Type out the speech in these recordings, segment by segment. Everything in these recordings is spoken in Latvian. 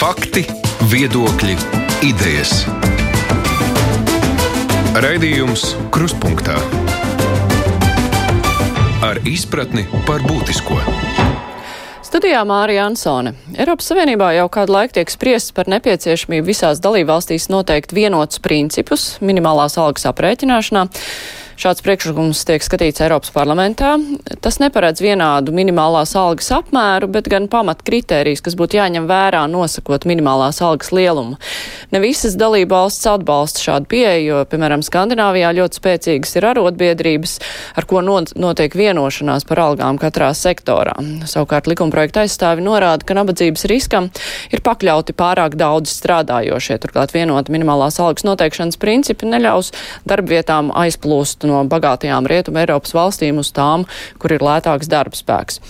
Fakti, viedokļi, idejas. Raidījums Krustpunktā ar izpratni par būtisko. Studijā Mārija Ansone. Eiropas Savienībā jau kādu laiku tiek spriests par nepieciešamību visās dalībvalstīs noteikt vienotus principus minimālās algas aprēķināšanā. Šāds priekšlikums tiek skatīts Eiropas parlamentā. Tas neparedz vienādu minimālās algas apmēru, bet gan pamat kritērijas, kas būtu jāņem vērā nosakot minimālās algas lielumu. Ne visas dalība valsts atbalsta šādu pieeju, jo, piemēram, Skandināvijā ļoti spēcīgas ir arotbiedrības, ar ko notiek vienošanās par algām katrā sektorā. Savukārt likumprojekta aizstāvi norāda, ka nabadzības riskam ir pakļauti pārāk daudz strādājošie. Turklāt vienota minimālās algas noteikšanas principi neļaus darbvietām aizplūst no bagātajām Rietuma Eiropas valstīm uz tām, kur ir lētāks darbspēks.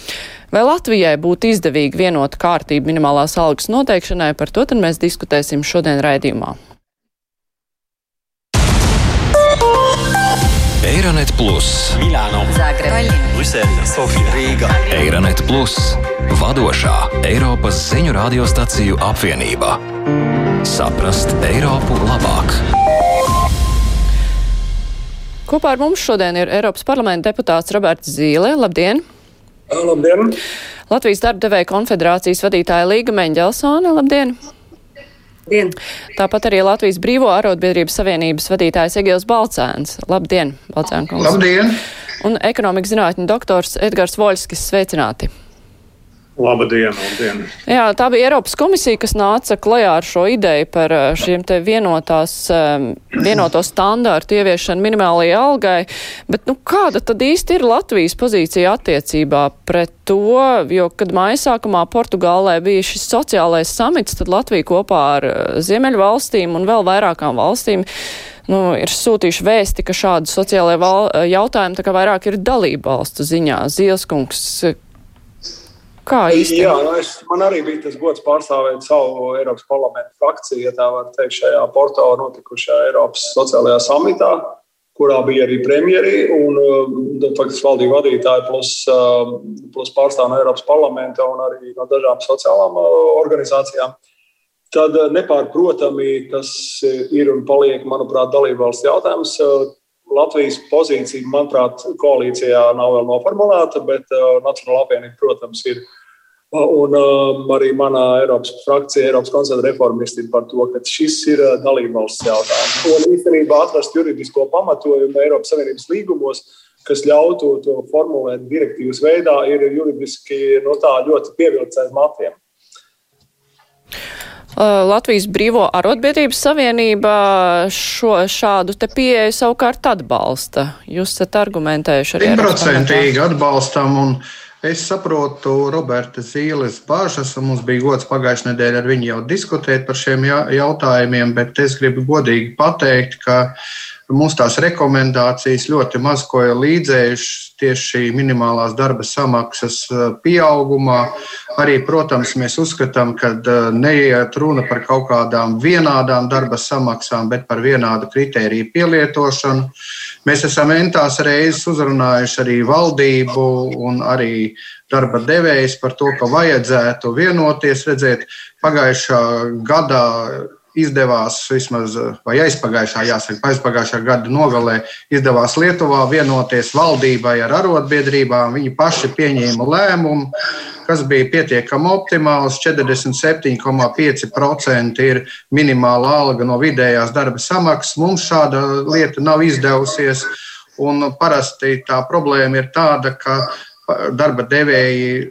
Vai Latvijai būtu izdevīgi vienota kārtība minimālās algas noteikšanai, par to tad mēs diskutēsim šodien raidījumā. Eironet Plus, Milāno, Zagreba, Brisele, Sofija, Rīga. Eironet Plus, vadošā Eiropas ziņu radiostaciju apvienība. Saprast Eiropu labāk! Kopā ar mums šodien ir Eiropas parlamenta deputāts Roberts Zīle. Labdien! Labdien! Latvijas darba devēja konfederācijas vadītāja Līga Meņģelsone. Labdien! Dien. Tāpat arī Latvijas Brīvo arotbiedrības savienības vadītājs Egils Balcēns. Labdien, Balcēn kungs! Labdien! Un ekonomikas zinātņu doktors Edgars Voļskis. Sveicināti! Labdien, labdien! Jā, tā bija Eiropas komisija, kas nāca klajā ar šo ideju par eh, šiem te vienotās, eh, vienoto standārtu ieviešanu minimālajai algai, bet nu kāda tad īsti ir Latvijas pozīcija attiecībā pret to, jo, kad māja sākumā Portugālē bija šis sociālais samits, tad Latvija kopā ar eh, Ziemeļu valstīm un vēl vairākām valstīm nu, ir sūtījuši vēsti, ka šādi sociālai jautājumi tā kā vairāk ir dalību valstu ziņā. Zielskungs, kā īsti? Jā, nu es, man arī bija tas gods pārstāvēt savu Eiropas parlamentu frakciju, ja tā var teikt, šajā Porto notikušajā Eiropas sociālajā samitā, kurā bija arī premjeri un uh, faktiski valdību vadītāji plus, uh, plus pārstāv no Eiropas parlamenta un arī no dažām sociālām uh, organizācijām. Tad nepārprotami tas ir un paliek, manuprāt, dalībvalsts jautājums. Latvijas pozīcija, manuprāt, koalīcijā nav vēl noformulēta, bet Nacionāla apvienība, protams, ir. Un um, arī manā Eiropas frakcija, Eiropas koncerta reformisti ir par to, ka šis ir dalībvalsts jautājums. Un īstenībā atrast juridisko pamatojumu Eiropas Savienības līgumos, kas ļautu to formulēt direktīvas veidā, ir juridiski no tā ļoti pievilcīgs matiem. Latvijas Brīvo arotbiedrības savienība šo šādu te pieeju savukārt atbalsta. Jūs esat argumentējuši arī. Simtprocentīgi atbalstam un es saprotu Roberta Zīles bāžas, un mums bija gods pagājušajā nedēļā ar viņu jau diskutēt par šiem jautājumiem, bet es gribu godīgi pateikt, ka Mums tās rekomendācijas ļoti maz ko ir līdzējušas tieši minimālās darba samaksas pieaugumā. Arī, protams, mēs uzskatām, ka neiet runa par kaut kādām vienādām darba samaksām, bet par vienādu kritēriju pielietošanu. Mēs esam entās reizes uzrunājuši arī valdību un arī darba devējs par to, ka vajadzētu vienoties. Redzēt, pagājušā gadā izdevās vismaz, vai aizpagājušā, jāsaka, aizpagājušā gada nogalē izdevās Lietuvā vienoties valdībai ar arotbiedrībām. Viņi paši pieņēma lēmumu, kas bija pietiekami optimāls. 47,5% ir minimāla alga no vidējās darba samaksas. Mums šāda lieta nav izdevusies. Un parasti tā problēma ir tāda, ka darba devēji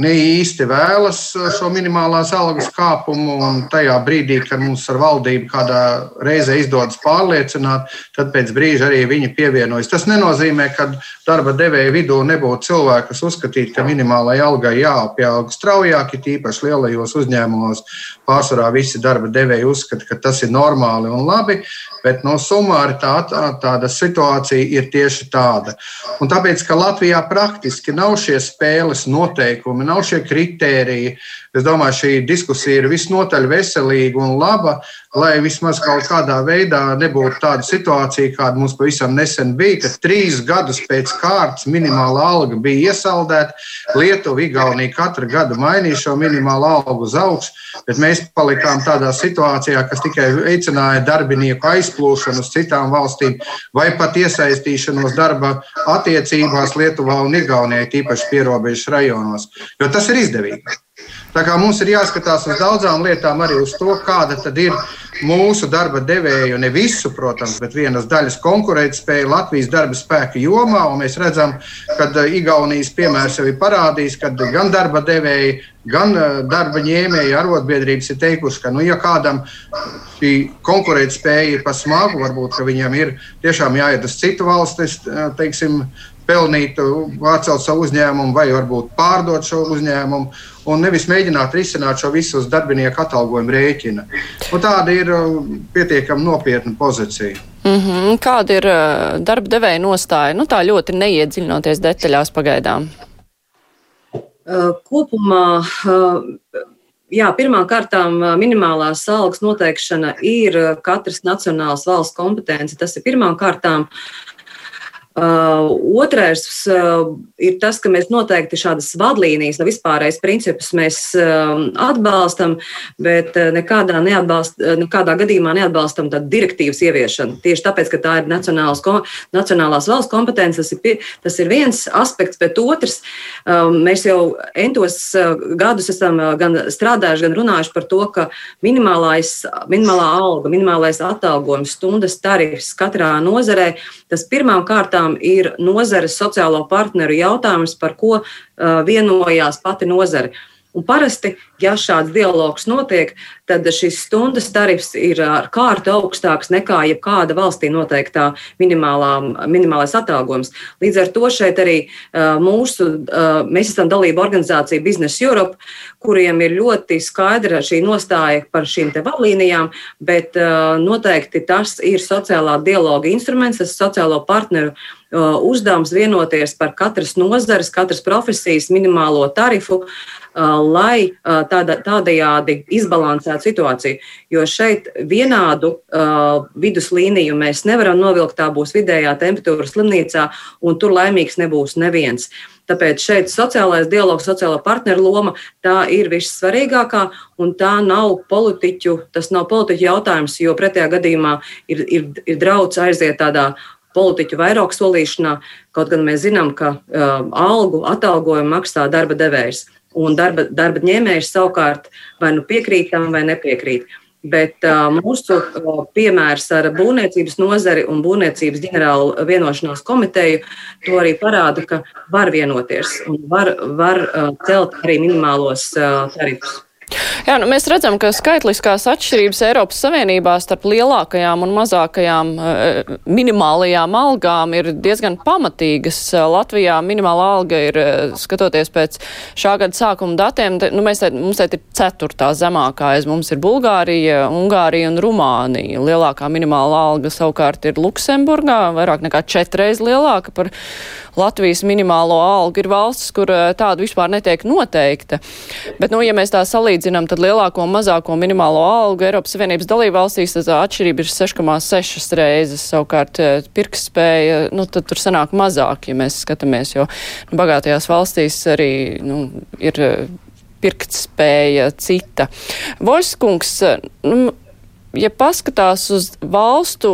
ne īsti vēlas šo minimālās algas kāpumu, un tajā brīdī, kad mums ar valdību kādā reizē izdodas pārliecināt, tad pēc brīža arī viņi pievienojas. Tas nenozīmē, ka darba devēja vidū nebūtu cilvēki, kas uzskatītu, ka minimālajai algai jāpieaug straujāk, it īpaši lielajos uzņēmumos. Pārsvarā visi darba devēji uzskata, ka tas ir normāli un labi, bet no summāri tā, tā, tāda situācija ir tieši tāda. Un tāpēc, ka Latvijā praktiski nav šie spēles noteikumi, nav šie kritēriji. Es domāju, šī diskusija ir visnotaļ veselīga un laba. Lai vismaz kaut kādā veidā nebūtu tāda situācija, kāda mums pavisam nesen bija, ka trīs gadus pēc kārtas minimāla alga bija iesaldēta. Lietuva, Igaunija katru gadu mainīja šo minimālo algu uz augšu, bet mēs palikām tādā situācijā, kas tikai veicināja darbinieku aizplūšanu uz citām valstīm vai pat iesaistīšanos darba attiecībās Lietuvā un Igaunijai, tīpaši pierobežas rajonos, jo tas ir izdevīgi. Tā kā mums ir jāskatās uz daudzām lietām, arī uz to, kāda ir mūsu darba devēju, ne visu, protams, bet vienas daļas konkurētspēja Latvijas darba spēka jomā. Mēs redzam, ka uh, Igaunijas piemērs jau ir parādījis, ka gan darba devēji, gan uh, darba ņēmēji arotbiedrības ir teikuši, ka, nu, ja kādam šī konkurētspēja ir pa smagu, varbūt viņam ir tiešām jāiet uz citu valsti, uh, teiksim, pelnīt, atcelt savu uzņēmumu, vai varbūt pārdot šo uzņēmumu, un nevis mēģināt risināt šo visu uz darbinieku atalgojuma rēķina. Un tāda ir uh, pietiekami nopietna pozīcija. Mm -hmm. Kāda ir uh, darba devēja nostāja? Nu, tā ļoti neiedziļinoties detaļās pagaidām. Uh, kopumā Jā, pirmkārt, minimālās algas noteikšana ir katras nacionālas valsts kompetence. Tas ir pirmām kārtām. Uh, otrais uh, ir tas, ka mēs noteikti šādas vadlīnijas, no vispārējais principus mēs uh, atbalstam, bet uh, nekādā, neatbalst, uh, nekādā gadījumā neatbalstam direktīvas ieviešanu. Tieši tāpēc, ka tā ir nacionālās valsts kompetence, tas ir, tas ir viens aspekts, bet otrs, um, mēs jau entos uh, gadus esam gan strādājuši, gan runājuši par to, ka minimālais, minimālā alga, minimālais atalgojums, stundas tarifs katrā nozarē, tas pirmām kārtām lietām ir nozares sociālo partneru jautājums, par ko uh, vienojās pati nozare. Un parasti, ja šāds dialogs notiek, tad šis stundas tarifs ir ar kārtu augstāks nekā jebkāda valstī noteiktā minimālais atalgojums. Līdz ar to šeit arī mūsu, mēs esam dalība organizācija Business Europe, kuriem ir ļoti skaidra šī nostāja par šīm te vadlīnijām, bet noteikti tas ir sociālā dialoga instruments, tas sociālo partneru uzdevums vienoties par katras nozares, katras profesijas minimālo tarifu, lai tāda, tādējādi izbalansētu situāciju. Jo šeit vienādu uh, viduslīniju mēs nevaram novilkt, tā būs vidējā temperatūra slimnīcā, un tur laimīgs nebūs neviens. Tāpēc šeit sociālais dialogs, sociālā partneru loma, tā ir vissvarīgākā, un tā nav politiķu, tas nav politiķu jautājums, jo pretējā gadījumā ir, ir, ir draudz aiziet tādā politiķu vairāk solīšanā, kaut gan mēs zinām, ka uh, algu atalgojumu maksā darba devējs un darba, darba ņēmējs savukārt vai nu piekrīt tam vai nepiekrīt. Bet uh, mūsu uh, piemērs ar būvniecības nozari un būvniecības ģenerālu vienošanās komiteju to arī parāda, ka var vienoties un var, var uh, celt arī minimālos uh, tarifus. Jā, nu mēs redzam, ka skaitliskās atšķirības Eiropas Savienībā starp lielākajām un mazākajām uh, minimālajām algām ir diezgan pamatīgas. Latvijā minimāla alga ir, uh, skatoties pēc šā gada sākuma datiem, nu, mēs te, mums te ir ceturtā zemākā. Es, mums ir Bulgārija, Ungārija un Rumānija. Lielākā minimāla alga savukārt ir Luksemburgā, vairāk nekā četreiz lielāka par Latvijas minimālo algu. Ir valstis, kur uh, tāda vispār netiek noteikta. Bet, nu, ja mēs tā salīdzinām, salīdzinām, lielāko un mazāko minimālo algu Eiropas Savienības dalību valstīs, tad atšķirība ir 6,6 reizes. Savukārt eh, pirkspēja, nu, tad tur sanāk mazāk, ja mēs skatāmies, jo nu, bagātajās valstīs arī nu, ir eh, pirktspēja cita. Voļskungs, nu, ja paskatās uz valstu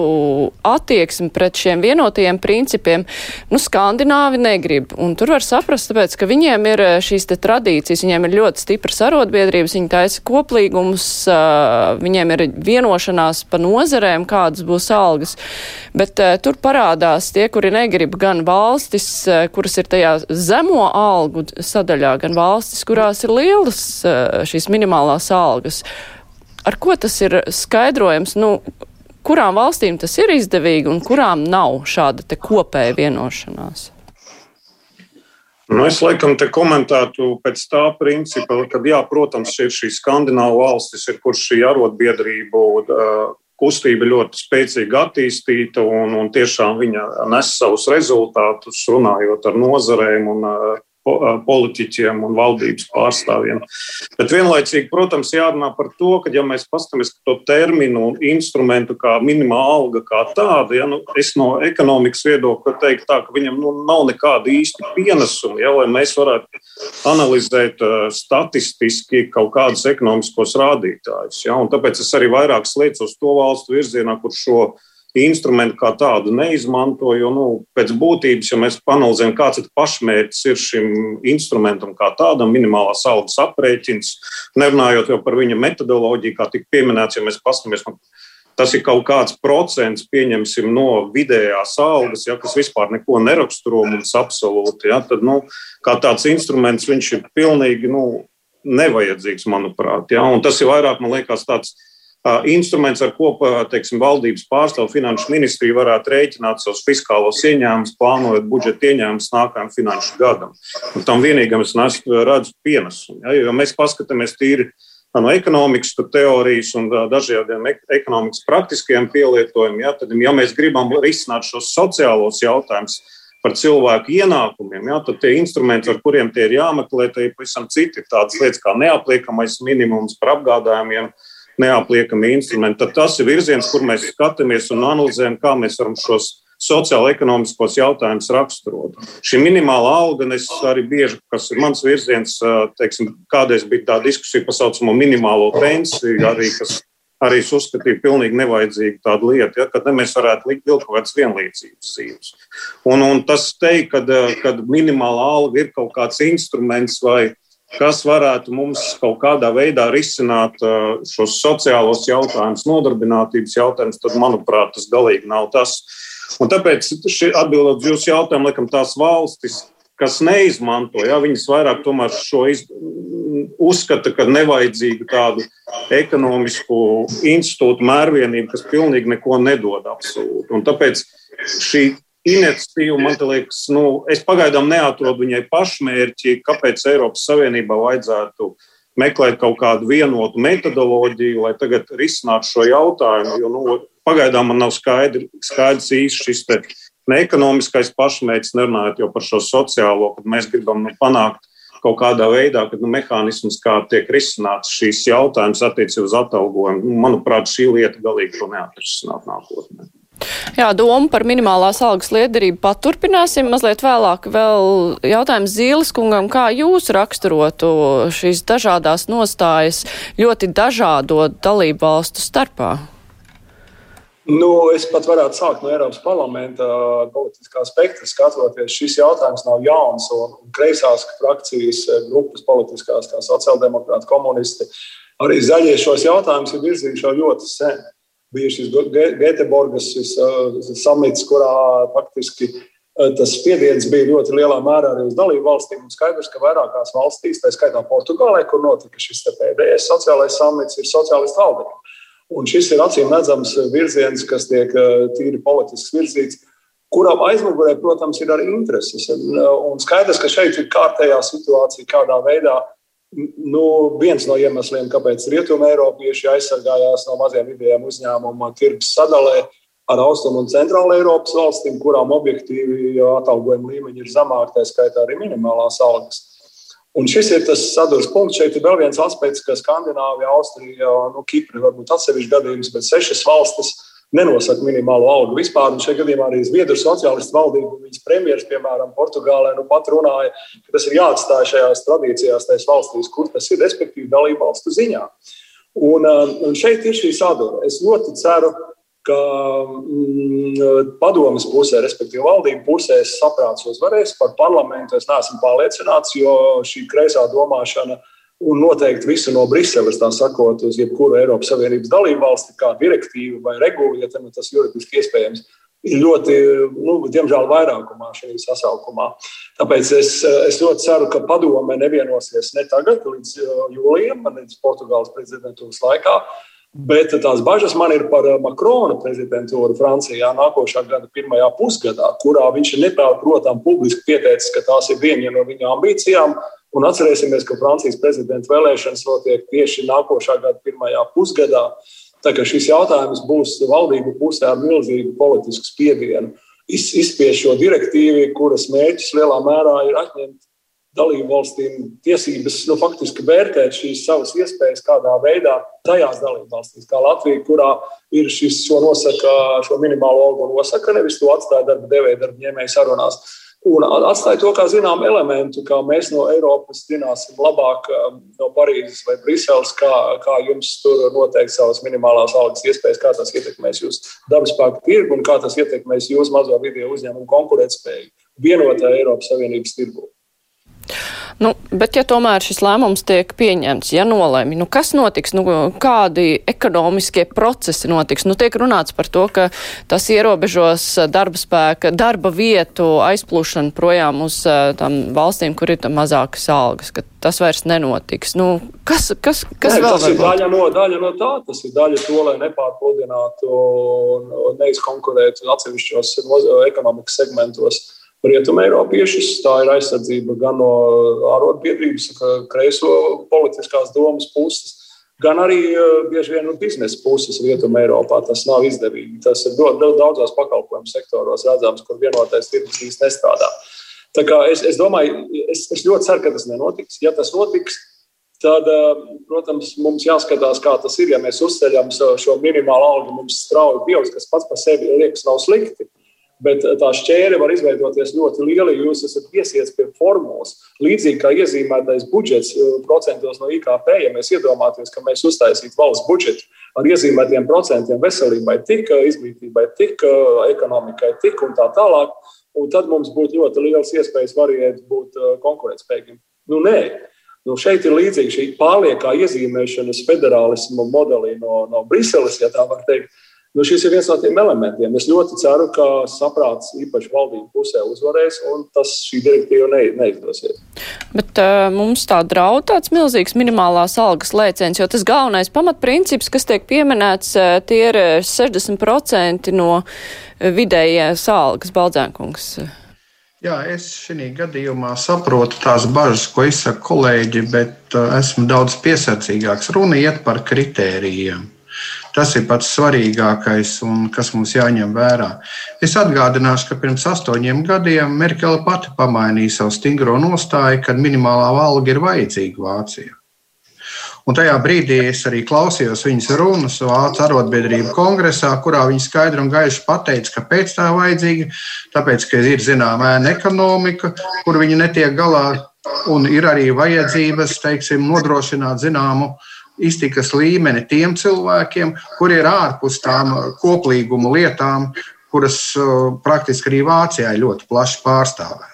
attieksmi pret šiem vienotajiem principiem, nu, skandināvi negrib. Un tur var saprast, tāpēc, ka viņiem ir eh, šīs te tradīcijas, viņiem ir ļoti stipras arotbiedrības, viņi taisa koplīgumus, viņiem ir vienošanās pa nozarēm, kādas būs algas. Bet tur parādās tie, kuri negrib gan valstis, kuras ir tajā zemo algu sadaļā, gan valstis, kurās ir lielas šīs minimālās algas. Ar ko tas ir skaidrojams? Nu, kurām valstīm tas ir izdevīgi un kurām nav šāda kopēja vienošanās? Nu, es laikam te komentētu pēc tā principa, ka, jā, protams, ir šī skandināvu valstis, ir, kur šī arotbiedrību kustība ļoti spēcīgi attīstīta un, un tiešām viņa nes savus rezultātus, runājot ar nozarēm un politiķiem un valdības pārstāvjiem. Bet vienlaicīgi, protams, jārunā par to, ka, ja mēs paskatāmies to terminu un instrumentu kā minimāla alga kā tāda, ja, nu, es no ekonomikas viedokļa teiktu tā, ka viņam nu, nav nekāda īsta pienesuma, ja, lai mēs varētu analizēt uh, statistiski kaut kādus ekonomiskos rādītājus. Ja, tāpēc es arī vairāk uz to valstu virzienā, kur šo instrumentu kā tādu neizmanto. Jo nu, pēc būtības, ja mēs panalizējam, kāds ir pašmērķis ir šim instrumentam, kā tādam, minimālās algas aprēķins, nerunājot jau par viņa metodoloģiju, kā tika pieminēts, ja mēs paskatāmies. Nu, Tas ir kaut kāds procents, pieņemsim, no vidējās algas, ja, kas vispār neko neraksturo mums absolūti. Ja, tad, nu, kā tāds instruments, viņš ir pilnīgi nu, nevajadzīgs, manuprāt. Ja, tas ir vairāk, man liekas, tāds instruments, ar ko teiksim, valdības pārstāvju finanšu ministrija varētu rēķināt savus fiskālos ieņēmumus, plānojot budžeta ieņēmumus nākamajam finanšu gadam. Un tam vienīgam es redzu pienesumu. Ja, jo mēs paskatāmies tīri no ekonomikas teorijas un dažādiem ekonomikas praktiskiem pielietojumiem, ja, tad, ja mēs gribam risināt šos sociālos jautājumus, par cilvēku ienākumiem, ja, tad tie instrumenti, ar kuriem tie ir jāmeklē, tie ir pavisam citi. Tādas lietas kā neapliekamais minimums par apgādājumiem, uh, neapliekami instrumenti. Tad tas ir virziens, kur mēs skatāmies un analizējam, kā mēs varam šos sociālo-ekonomiskos jautājumus raksturot. Šī minimālā alga, es arī bieži, kas ir mans virziens, teiksim, kādreiz bija tā diskusija par saucamo minimālo pensiju, arī, kas arī es uzskatīju pilnīgi nevajadzīgu tādu lietu, ja, kad ne, mēs varētu likt vēl kaut kādas vienlīdzības zīmes. Un, un tas teikt, ka, minimālā alga ir kaut kāds instruments vai kas varētu mums kaut kādā veidā risināt uh, šos sociālos jautājumus, nodarbinātības jautājumus, tad, manuprāt, tas galīgi nav tas. Un tāpēc, atbildot uz jūsu jautājumu, laikam tās valstis, kas neizmanto, ja, viņas vairāk tomēr šo iz, uzskata, ka nevajadzīgu tādu ekonomisku institūtu mērvienību, kas pilnīgi neko nedod absolūti. Un tāpēc šī iniciatīva, man liekas, nu, es pagaidām neatrodu viņai pašmērķi, kāpēc Eiropas Savienībā vajadzētu meklēt kaut kādu vienotu metodoloģiju, lai tagad risinātu šo jautājumu. Jo nu, pagaidām man nav skaidri, skaidrs īsti šis ne ekonomiskais pašmērķis, nerunājot jau par šo sociālo, kad mēs gribam nu, panākt kaut kādā veidā, kad nu, mehānisms, kā tiek risināts šīs jautājums attiecībā uz atalgojumu, nu, manuprāt, šī lieta galīgi to neatrisināt nākotnē. Jā, doma par minimālās algas liederību paturpināsim. Mazliet vēlāk vēl jautājums Zīles kungam, kā jūs raksturotu šīs dažādās nostājas ļoti dažādo dalību valstu starpā? Nu, es pat varētu sākt no Eiropas parlamenta politiskā spektra. Skatoties, šis jautājums nav jauns. Un kreisās frakcijas grupas, politiskās, kā sociāldemokrāti, komunisti, arī zaļie šos jautājumus ir virzījuši jau ļoti sen bija šis Göteborgas samits, kurā faktiski tas spiediens bija ļoti lielā mērā arī uz dalību valstīm. Un skaidrs, ka vairākās valstīs, tā skaitā Portugālē, kur notika šis pēdējais sociālais samits, ir sociālistu valdība. Un šis ir acīm redzams virziens, kas tiek tīri politisks virzīts, kuram aizmugurē, protams, ir arī intereses. Un skaidrs, ka šeit ir kārtējā situācija, kādā veidā Nu, viens no iemesliem, kāpēc Rietumē Eiropieši aizsargājās no maziem vidējiem uzņēmumiem, tirgus sadalē ar Austrumu un Centrālu Eiropas valstīm, kurām objektīvi atalgojuma līmeņi ir zemāki, tā skaitā arī minimālās algas. Un šis ir tas sadūrs punkts. Šeit ir vēl viens aspekts, ka Skandināvija, Austrija, nu, Kipra varbūt atsevišķi gadījums, bet sešas valstis nenosaka minimālo algu vispār. Un šajā gadījumā arī Zviedru sociālistu valdība, viņas premjerministrs, piemēram, Portugālē, nu pat runāja, ka tas ir jāatstāj šajās tradīcijās, tajās valstīs, kur tas ir, respektīvi, dalību valstu ziņā. Un, um, un šeit ir šī sadūra. Es ļoti ceru, ka mm, padomas pusē, respektīvi valdību pusē, saprāts uzvarēs. Par parlamentu es neesmu pārliecināts, jo šī kreisā domāšana ir un noteikti visu no Briseles, tā sakot, uz jebkuru Eiropas Savienības dalību valsti, kā direktīvu vai regulu, ja tas juridiski iespējams. Ir ļoti, nu, diemžēl, vairākumā šajā sasaukumā. Tāpēc es, es ļoti ceru, ka padome nevienosies ne tagad, līdz jūlijam, līdz Portugāles prezidentūras laikā, Bet tās bažas man ir par Makrona prezidentūru Francijā nākošā gada pirmajā pusgadā, kurā viņš ir nepārprotami publiski pieteicis, ka tās ir viena no viņa ambīcijām Un atcerēsimies, ka Francijas prezidenta vēlēšanas notiek tieši nākošā gada pirmajā pusgadā. Tā kā šis jautājums būs valdību pusē ar milzīgu politisku spiedienu, izspiest šo direktīvu, kuras mērķis lielā mērā ir atņemt dalību valstīm tiesības nu, faktiski vērtēt šīs savas iespējas kādā veidā tajās dalību valstīs, kā Latvija, kurā ir šis šo nosaka, šo minimālo algu nosaka, nevis to atstāja darba devēja, darba ņēmēja sarunās. Un atstāja to kā zinām elementu, kā mēs no Eiropas zināsim labāk um, no Parīzes vai Briseles, kā, kā jums tur noteikti savas minimālās algas iespējas, kā tas ietekmēs jūsu darba spēku tirgu un kā tas ietekmēs jūsu mazo video uzņēmumu konkurētspēju vienotā Eiropas Savienības tirgu. Nu, bet, ja tomēr šis lēmums tiek pieņemts, ja nolēmi, nu, kas notiks, nu, kādi ekonomiskie procesi notiks? Nu, tiek runāts par to, ka tas ierobežos darba spēka, darba vietu aizplūšanu projām uz tām valstīm, kur ir mazākas algas, ka tas vairs nenotiks. Nu, kas kas, kas Nē, vēl tas ir daļa no, daļa no tā, tas ir daļa to, lai nepārpludinātu un neizkonkurētu atsevišķos ekonomikas segmentos rietumē Eiropiešus. Tā ir aizsardzība gan no arotbiedrības, kreiso politiskās domas puses, gan arī bieži vien no biznesa puses rietumē Eiropā. Tas nav izdevīgi. Tas ir ļoti daudzos pakalpojumu sektoros redzams, kur vienotais tirgus īsti nestrādā. Tā kā es, es domāju, es, es ļoti ceru, ka tas nenotiks. Ja tas notiks, tad, protams, mums jāskatās, kā tas ir. Ja mēs uzceļam šo minimālo algu, mums strauji pieaugs, kas pats par sevi liekas nav slikti. Bet eh, tā šķēre var izveidoties ļoti liela, ja jūs esat iesiets pie formulas. Līdzīgi kā iezīmētais budžets eh, procentos no IKP, ja mēs iedomājamies, ka mēs uztaisītu valsts budžetu ar iezīmētiem procentiem veselībai, tik eh, izglītībai, tik ekonomikai, tik un tā tālāk, un tad mums būtu ļoti liels iespējas variēt būt konkurētspējīgiem. Nu, nē. Nu, šeit ir līdzīga šī pārliekā iezīmēšanas federālismu modelī no, no Briseles, ja tā var teikt Nu, šis ir viens no tiem elementiem. Es ļoti ceru, ka saprāts īpaši valdību pusē uzvarēs, un tas šī direktīva ne, neizdosies. Bet uh, mums tā draud tāds milzīgs minimālās algas lēciens, jo tas galvenais pamatprincips, kas tiek pieminēts, tie ir 60% no vidējās algas baldzēnkungs. Jā, es šajā gadījumā saprotu tās bažas, ko izsaka kolēģi, bet uh, esmu daudz piesardzīgāks. Runa iet par kritērijiem. Tas ir pats svarīgākais un kas mums jāņem vērā. Es atgādināšu, ka pirms astoņiem gadiem Merkele pati pamainīja savu stingro nostāju, kad minimālā alga ir vajadzīga Vācijā. Un tajā brīdī es arī klausījos viņas runas Vācu arotbiedrību kongresā, kurā viņa skaidri un gaiši pateica, kāpēc tā ir vajadzīga. Tāpēc, ka ir zināma ēna ekonomika, kur viņi netiek galā, un ir arī vajadzības, teiksim, nodrošināt zināmu uh, iztikas līmeni tiem cilvēkiem, kuri ir ārpus tām koplīguma lietām, kuras uh, praktiski arī Vācijā ļoti plaši pārstāvētas.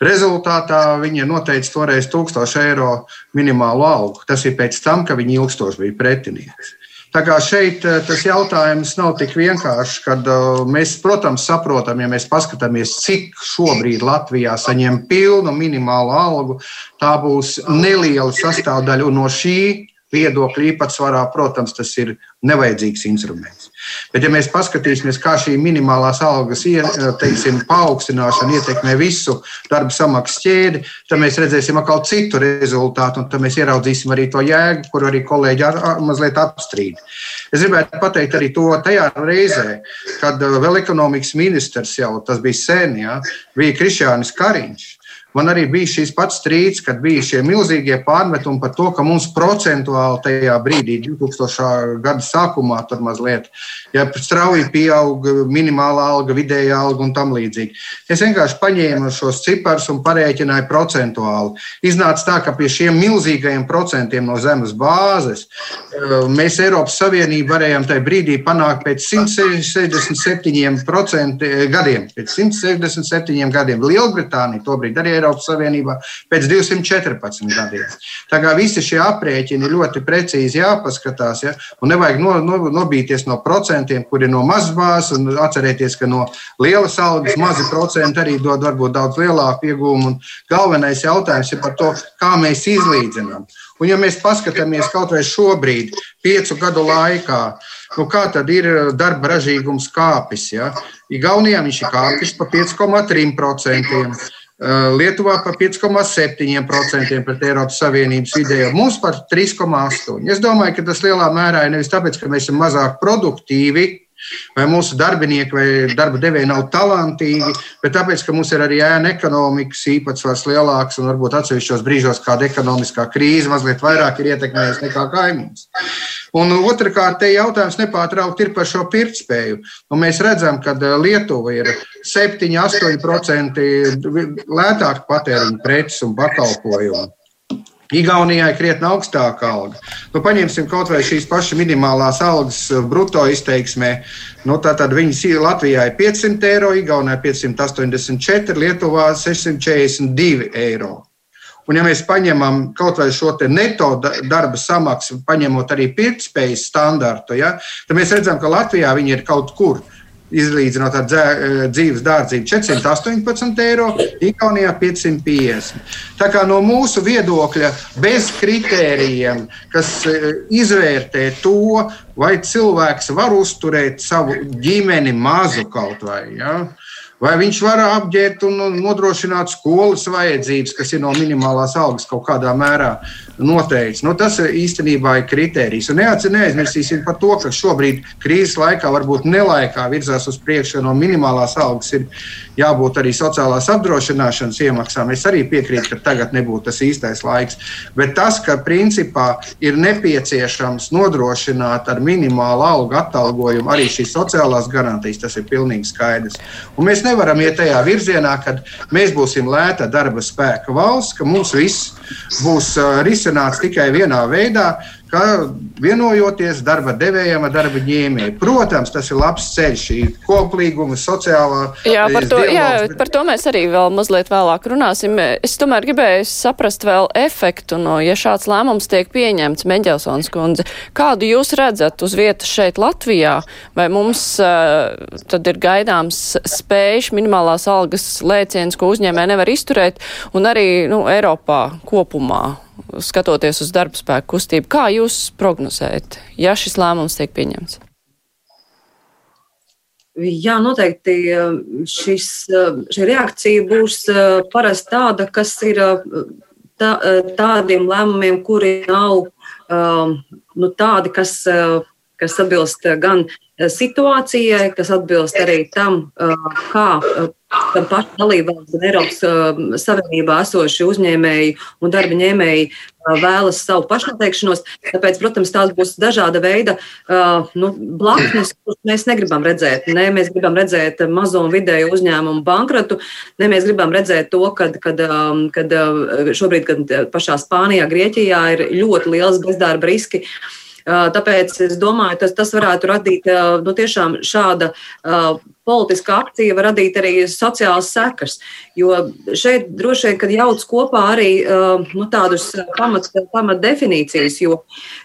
Rezultātā viņa noteica toreiz 1000 eiro minimālo algu. Tas ir pēc tam, ka viņa ilgstoši bija pretinieks. Tā kā šeit uh, tas jautājums nav tik vienkāršs, kad uh, mēs, protams, saprotam, ja mēs paskatāmies, cik šobrīd Latvijā saņem pilnu minimālu algu, tā būs neliela sastāvdaļa no šī viedokļu īpatsvarā, protams, tas ir nevajadzīgs instruments. Bet, ja mēs paskatīsimies, kā šī minimālās algas teiksim, paaugstināšana ietekmē visu darba samaksas ķēdi, tad mēs redzēsim atkal citu rezultātu, un tad mēs ieraudzīsim arī to jēgu, kur arī kolēģi ar, ar, mazliet apstrīd. Es gribētu pateikt arī to tajā reizē, kad uh, vēl ekonomikas ministrs jau tas bija sen, ja, bija Krišjānis Kariņš. Man arī bija šis pats strīds, kad bija šie milzīgie pārmetumi par to, ka mums procentuāli tajā brīdī, 2000. gada sākumā, tur mazliet ja strauji pieauga minimālā alga, vidējā alga un tam līdzīgi. Es vienkārši paņēmu šos ciparus un parēķināju procentuāli. Iznāca tā, ka pie šiem milzīgajiem procentiem no zemes bāzes eh, mēs Eiropas Savienību varējām tajā brīdī panākt pēc 167% gadiem. Pēc 167 gadiem Lielbritānija tobrīd arī Eiropas Savienībā pēc 214 gadiem. Tā kā visi šie aprēķini ļoti precīzi jāpaskatās, ja? un nevajag no, no, nobīties no procentiem, kuri no mazas bāzes, un atcerieties, ka no lielas algas mazi procenti arī dod varbūt daudz lielāku iegūmu. Galvenais jautājums ir par to, kā mēs izlīdzinām. Un, ja mēs paskatāmies kaut vai šobrīd, piecu gadu laikā, nu, kā tad ir darba ražīgums kāpis? Ja? Igaunijā viņš ir kāpis pa 5,3%. Eh, Lietuvā par 5,7% pret Eiropas Savienības vidējo, mums par 3,8%. Es domāju, ka tas lielā mērā ir nevis tāpēc, ka mēs esam mazāk produktīvi, vai mūsu darbinieki vai darba devēji nav talantīgi, bet tāpēc, ka mums ir arī ēna ekonomikas īpatsvars lielāks un varbūt atsevišķos brīžos kāda ekonomiskā krīze mazliet vairāk ir ietekmējusi nekā kaimiņus. Un otrkārt, te jautājums nepārtraukti ir par šo pirktspēju. Un mēs redzam, ka Lietuva ir 7-8% lētāk patēriņa preces un pakalpojumu. Igaunijai krietni augstāka alga. Nu, paņemsim kaut vai šīs pašas minimālās algas eh, brutto izteiksmē. Nu, Tātad viņas Latvijā ir 500 eiro, Igaunijā 584, Lietuvā 642 eiro. Un, ja mēs paņemam kaut vai šo neto darba samaksu, paņemot arī pirktspējas standartu, ja, tad mēs redzam, ka Latvijā viņi ir kaut kur izlīdzinot ar eh, dzīves dārdzību 418 eiro, Igaunijā 550. Tā kā no mūsu viedokļa, bez kritērijiem, kas eh, izvērtē to, vai cilvēks var uzturēt savu ģimeni mazu kaut vai. Ja? Vai viņš var apģērbt un nodrošināt skolas vajadzības, kas ir no minimālās algas kaut kādā mērā noteikts? Nu, tas īstenībā ir kriterijs. Un neaizmirsīsim par to, ka šobrīd krīzes laikā, varbūt nelaikā virzās uz priekšu, no minimālās algas ir jābūt arī sociālās apdrošināšanas iemaksām. Es arī piekrītu, ka tagad nebūtu tas īstais laiks. Bet tas, ka principā ir nepieciešams nodrošināt ar minimālu algu atalgojumu arī šīs sociālās garantijas, tas ir pilnīgi skaidrs. Un mēs nevaram iet tajā virzienā, ka mēs būsim lēta darba spēka valsts, ka mums viss būs risināts tikai vienā veidā ka vienojoties darba devējiem ar darba ņēmēju. Protams, tas ir labs ceļš, šī koplīguma, sociālā. Jā, par to, dialogs, jā, bet... par to mēs arī vēl mazliet vēlāk runāsim. Es tomēr gribēju saprast vēl efektu no, ja šāds lēmums tiek pieņemts, Meģelsons kundze. Kādu jūs redzat uz vietas šeit Latvijā? Vai mums uh, tad ir gaidāms spējuši minimālās algas lēciens, ko uzņēmē nevar izturēt, un arī nu, Eiropā kopumā? Skatoties uz darba spēku kustību. Kā jūs prognozējat, ja šis lēmums tiek pieņemts? Jā, noteikti šis, šī reakcija būs parasti tāda, kas ir tā, tādiem lēmumiem, kuri nav nu, tādi, kas, kas atbilst gan situācijai, kas atbilst arī tam, kā gan paši dalībvalsts, gan Eiropas uh, Savienībā esošie uzņēmēji un darba ņēmēji uh, vēlas savu pašnoteikšanos. Tāpēc, protams, tās būs dažāda veida uh, nu, blaknes, kuras mēs negribam redzēt. Ne mēs gribam redzēt mazo un vidēju uzņēmumu bankrotu, ne mēs gribam redzēt to, kad, kad, um, kad šobrīd, kad pašā Spānijā, Grieķijā ir ļoti liels bezdarba riski. Tāpēc es domāju, tas, tas varētu radīt nu, tiešām šāda politiska akcija var radīt arī sociālas sekas. Jo šeit droši vien, kad jauc kopā arī nu, tādus pamat, pamat definīcijas, jo,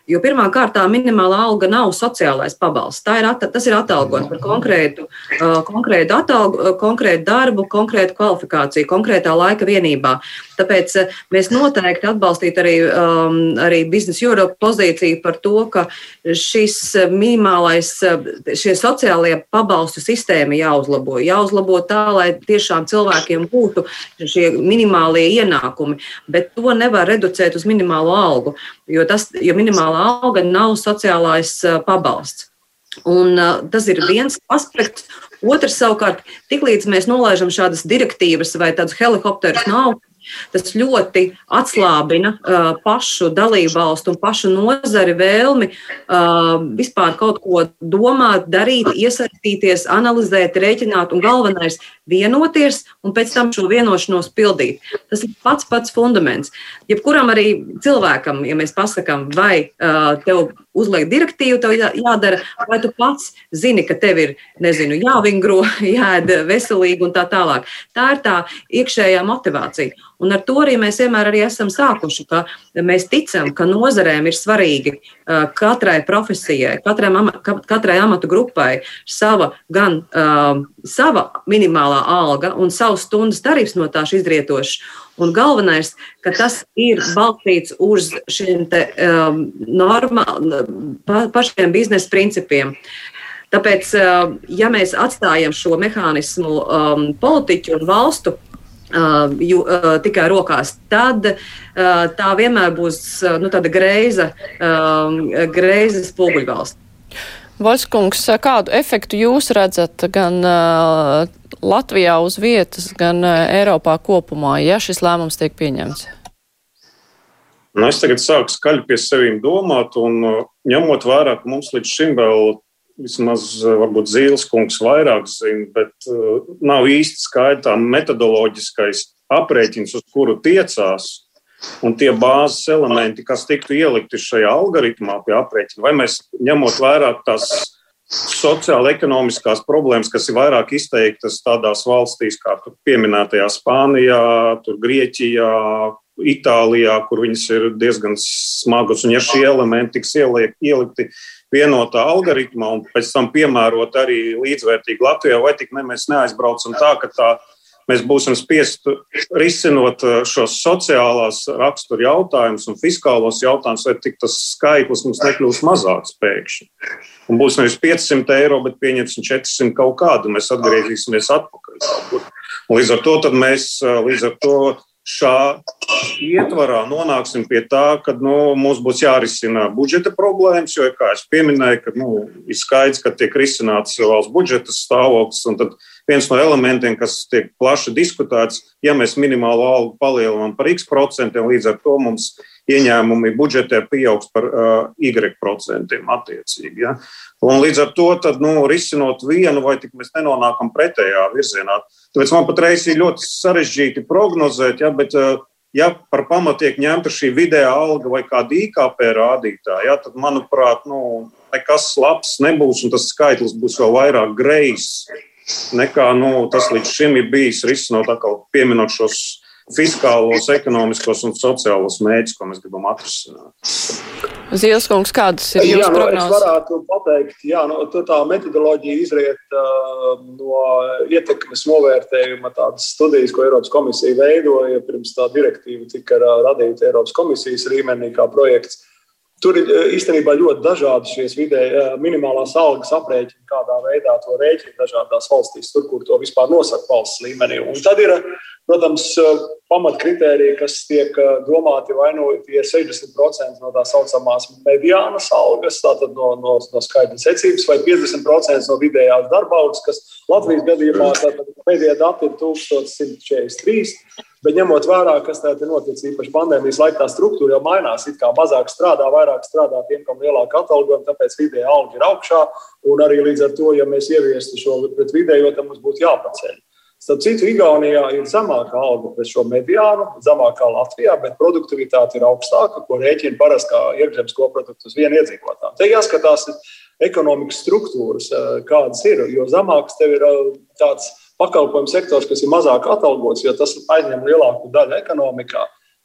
jo pirmā kārtā minimālā alga nav sociālais pabalsts. Ir, at, tas ir atalgojums par konkrētu, uh, konkrētu, atalgu, konkrētu darbu, konkrētu kvalifikāciju, konkrētā laika vienībā. Tāpēc uh, mēs noteikti atbalstītu arī, um, arī Business Europe pozīciju par to, ka šis minimālais, šie sociālie pabalstu sistēma jāuzlabo. Jāuzlabo tā, lai tiešām cilvēkiem būtu šie minimālie ienākumi, bet to nevar reducēt uz minimālo algu, jo, tas, jo minimālā alga nav sociālais pabalsts. Un, tas ir viens aspekts. Otrs, savukārt, tiklīdz mēs nolaižam šādas direktīvas vai tādus helikopterus no augšas, Tas ļoti atslābina uh, pašu dalībvalstu un pašu nozari vēlmi uh, vispār kaut ko domāt, darīt, iesaistīties, analizēt, rēķināt un galvenais - vienoties un pēc tam šo vienošanos pildīt. Tas ir pats pats fundaments. Jebkuram arī cilvēkam, ja mēs pasakām, vai uh, tev uzliek direktīvu, tev jādara, vai tu pats zini, ka tev ir, nezinu, jāvingro, jāēd veselīgi un tā tālāk. Tā ir tā iekšējā motivācija. Un ar to arī mēs vienmēr arī esam sākuši, ka mēs ticam, ka nozarēm ir svarīgi katrai profesijai, katrai, katrai amatu grupai sava gan uh, sava minimālā alga un savas stundas tarifs no tās izrietošs. Un galvenais, ka tas ir balstīts uz šiem te, um, normā, pa, pašiem biznesa principiem. Tāpēc, uh, ja mēs atstājam šo mehānismu um, politiķu un valstu Uh, ju, uh, tikai rokās, tad uh, tā vienmēr būs uh, nu, tāda greiza, uh, greiza spoguļvalsts. Vaļskungs, kādu efektu jūs redzat gan uh, Latvijā uz vietas, gan uh, Eiropā kopumā, ja šis lēmums tiek pieņemts? Nu, es tagad sāku skaļi pie sevis domāt, un uh, ņemot vērā, ka mums līdz šim vēl vismaz varbūt Zīles kungs vairāk zina, bet uh, nav īsti skaidrs metodoloģiskais aprēķins, uz kuru tiecās. Un tie bāzes elementi, kas tiktu ielikti šajā algoritmā pie aprēķina, vai mēs ņemot vērā tās sociāla-ekonomiskās problēmas, kas ir vairāk izteiktas tādās valstīs kā pieminētajā Spānijā, Grieķijā, Itālijā, kur viņas ir diezgan smagas. Un, ja šie elementi tiks ieliek, ielikti vienotā algoritmā un pēc tam piemērot arī līdzvērtīgi Latvijā, vai tik ne mēs neaizbraucam tā, ka tā mēs būsim spiesti risinot uh, šos sociālās rakstura jautājumus un fiskālos jautājumus, vai tik tas skaitlis mums nekļūs mazāks pēkšņi. Un būs nevis 500 eiro, bet pieņemsim 400 kaut kādu, mēs atgriezīsimies atpakaļ. Līdz ar to mēs uh, līdz ar to šā ietvarā nonāksim pie tā, ka nu, mums būs jārisina budžeta problēmas, jo, kā jau minēju, ka, nu, ir skaidrs, ka tiek risināts valsts budžeta stāvoklis. Tad viens no elementiem, kas tiek plaši diskutēts, ja mēs minimālo algu palielinām par x procentiem, līdz ar to mums ieņēmumi budžetē pieaugs par uh, Y procentiem attiecīgi. Ja? Un līdz ar to, tad, nu, risinot vienu, vai tik mēs nenonākam pretējā virzienā. Tāpēc man patreiz ir ļoti sarežģīti prognozēt, ja, bet, uh, ja par pamatu tiek ņemta šī vidējā alga vai kāda IKP rādītāja, ja, tad, manuprāt, nu, nekas labs nebūs, un tas skaitlis būs vēl vairāk grejs nekā nu, tas līdz šim ir bijis, risinot atkal pieminot šos fiskālos, ekonomiskos un sociālos mērķus, ko mēs gribam atrisināt. Zielskungs, kādas ir jūsu nu, prognozes? Es varētu pateikt, jā, nu, tā metodoloģija izriet uh, no ietekmes novērtējuma tādas studijas, ko Eiropas komisija veidoja pirms tā direktīva tika radīta Eiropas komisijas līmenī kā projekts. Tur ir īstenībā ļoti dažādi šīs vidēji minimālās algas aprēķini, kādā veidā to rēķina dažādās valstīs, tur, kur to vispār nosaka valsts līmenī. Un tad ir Protams, eh, pamatkritērija, kas tiek eh, domāti, vai nu ir 60% no tā saucamās mediānas algas, tātad no, no, no skaidra secības, vai 50% no vidējās darba algas, kas Latvijas gadījumā pēdējie dati ir 1143. Bet ņemot vērā, kas tādā ir noticis īpaši pandēmijas laikā, tā struktūra jau mainās. It kā mazāk strādā, vairāk strādā tiem, kam ir lielāka atalgojuma, tāpēc vidēja alga ir augšā. Un arī līdz ar to, ja mēs ieviestu šo pret vidējo, tad mums būtu jāpaceļ. Starp citu, Igaunijā ir zemākā alga pret šo mediānu, zemākā Latvijā, bet produktivitāte ir augstāka, ko rēķina parasti kā iekšzemes koprodukts uz vienu iedzīvotāju. Te jāskatās ekonomikas struktūras, eh, kādas ir, jo zemāks tev ir eh, tāds pakalpojumu sektors, kas ir mazāk atalgots, jo tas aizņem lielāku daļu ekonomikā.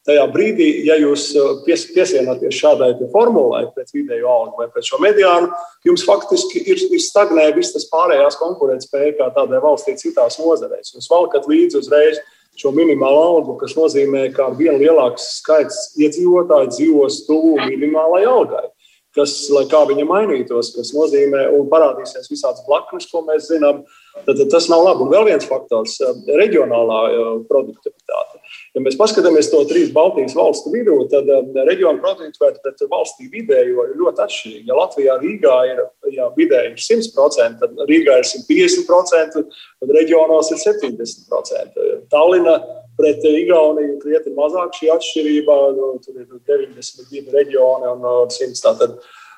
Tajā brīdī, ja jūs uh, pies, piesienāties šādai formulai pret vidēju algu vai pret šo mediānu, jums faktiski ir, ir stagnēja viss tas pārējās konkurētspēja, kā tādai valstī citās nozarēs. Jūs valkat līdzi uzreiz šo minimālo algu, kas nozīmē, ka vien lielāks skaits iedzīvotāju dzīvos tuvu minimālajai algai. Kas, lai kā viņa mainītos, kas nozīmē, un parādīsies visādas blaknes, ko mēs zinām, tad, tad tas nav labi. Un vēl viens faktors - reģionālā uh, produktivitāte. Ja mēs paskatāmies to trīs Baltijas valstu vidū, tad um, reģiona produktivitāte pret valstī vidējo ir ļoti atšķirīga. Ja Latvijā Rīgā ir ja vidēji 100%, tad Rīgā ir 150%, tad reģionos ir 70%. Tallinā pret Igauniju krietni mazāk šī atšķirība. Nu, tur ir 92 reģioni un 100. Uh, tātad,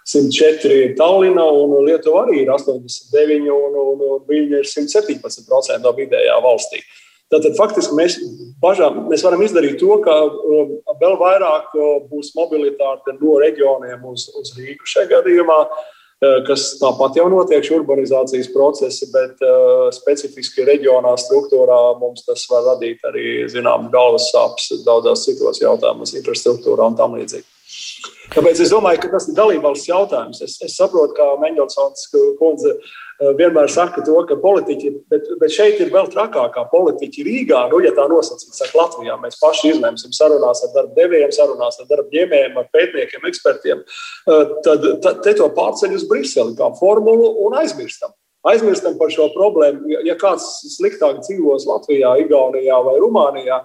104 ir Tallinā, un Lietuva arī ir 89, un, un, un viņa ir 117% no vidējā valstī. Tātad faktiski mēs, bažām, mēs varam izdarīt to, ka um, vēl vairāk būs mobilitāte no reģioniem uz, uz Rīgu šajā gadījumā, uh, kas tāpat jau notiek urbanizācijas procesi, bet uh, specifiski reģionā struktūrā mums tas var radīt arī zināmas galvas sāpes daudzās citos jautājumos, infrastruktūrā un tam līdzīgi. Tāpēc es domāju, ka tas ir dalībvalsts jautājums. Es, es saprotu, kā Mendelsons kundze eh, vienmēr saka to, ka politiķi, bet, bet šeit ir vēl trakākā politiķi Rīgā, nu, ja tā nosacīt, saka Latvijā, mēs paši izlemsim sarunās ar darba devējiem, sarunās ar darba ņēmējiem, ar pētniekiem, ekspertiem, eh, tad, tad te to pārceļ uz Briseli kā formulu un aizmirstam. Aizmirstam par šo problēmu. Ja kāds sliktāk dzīvos Latvijā, Igaunijā vai Rumānijā,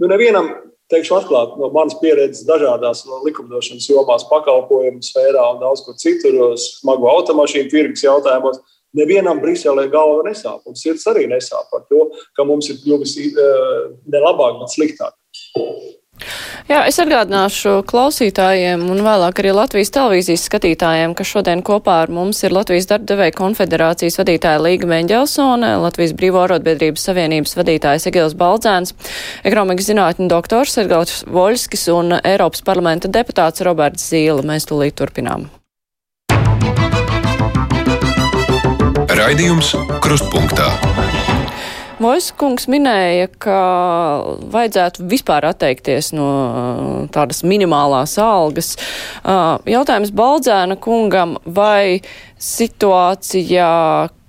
nu nevienam teikšu atklāti, no manas pieredzes dažādās likumdošanas jomās, pakalpojumu sfērā un daudz kur citur, smagu automašīnu tirgus jautājumos, nevienam Briselē galva nesāp. Un sirds arī nesāp par to, ka mums ir kļuvis ne labāk, bet sliktāk. Jā, es atgādināšu klausītājiem un vēlāk arī Latvijas televīzijas skatītājiem, ka šodien kopā ar mums ir Latvijas darbdevēja konfederācijas vadītāja Līga Meņģelsone, Latvijas Brīvo arotbiedrības savienības vadītājs Egils Baldzēns, ekonomikas zinātņu doktors Edgars Voļskis un Eiropas parlamenta deputāts Roberts Zīle. Mēs tūlīt turpinām. Raidījums Krustpunktā. Moiskungs minēja, ka vajadzētu vispār atteikties no tādas minimālās algas. Jautājums Baldzēna kungam, vai situācijā,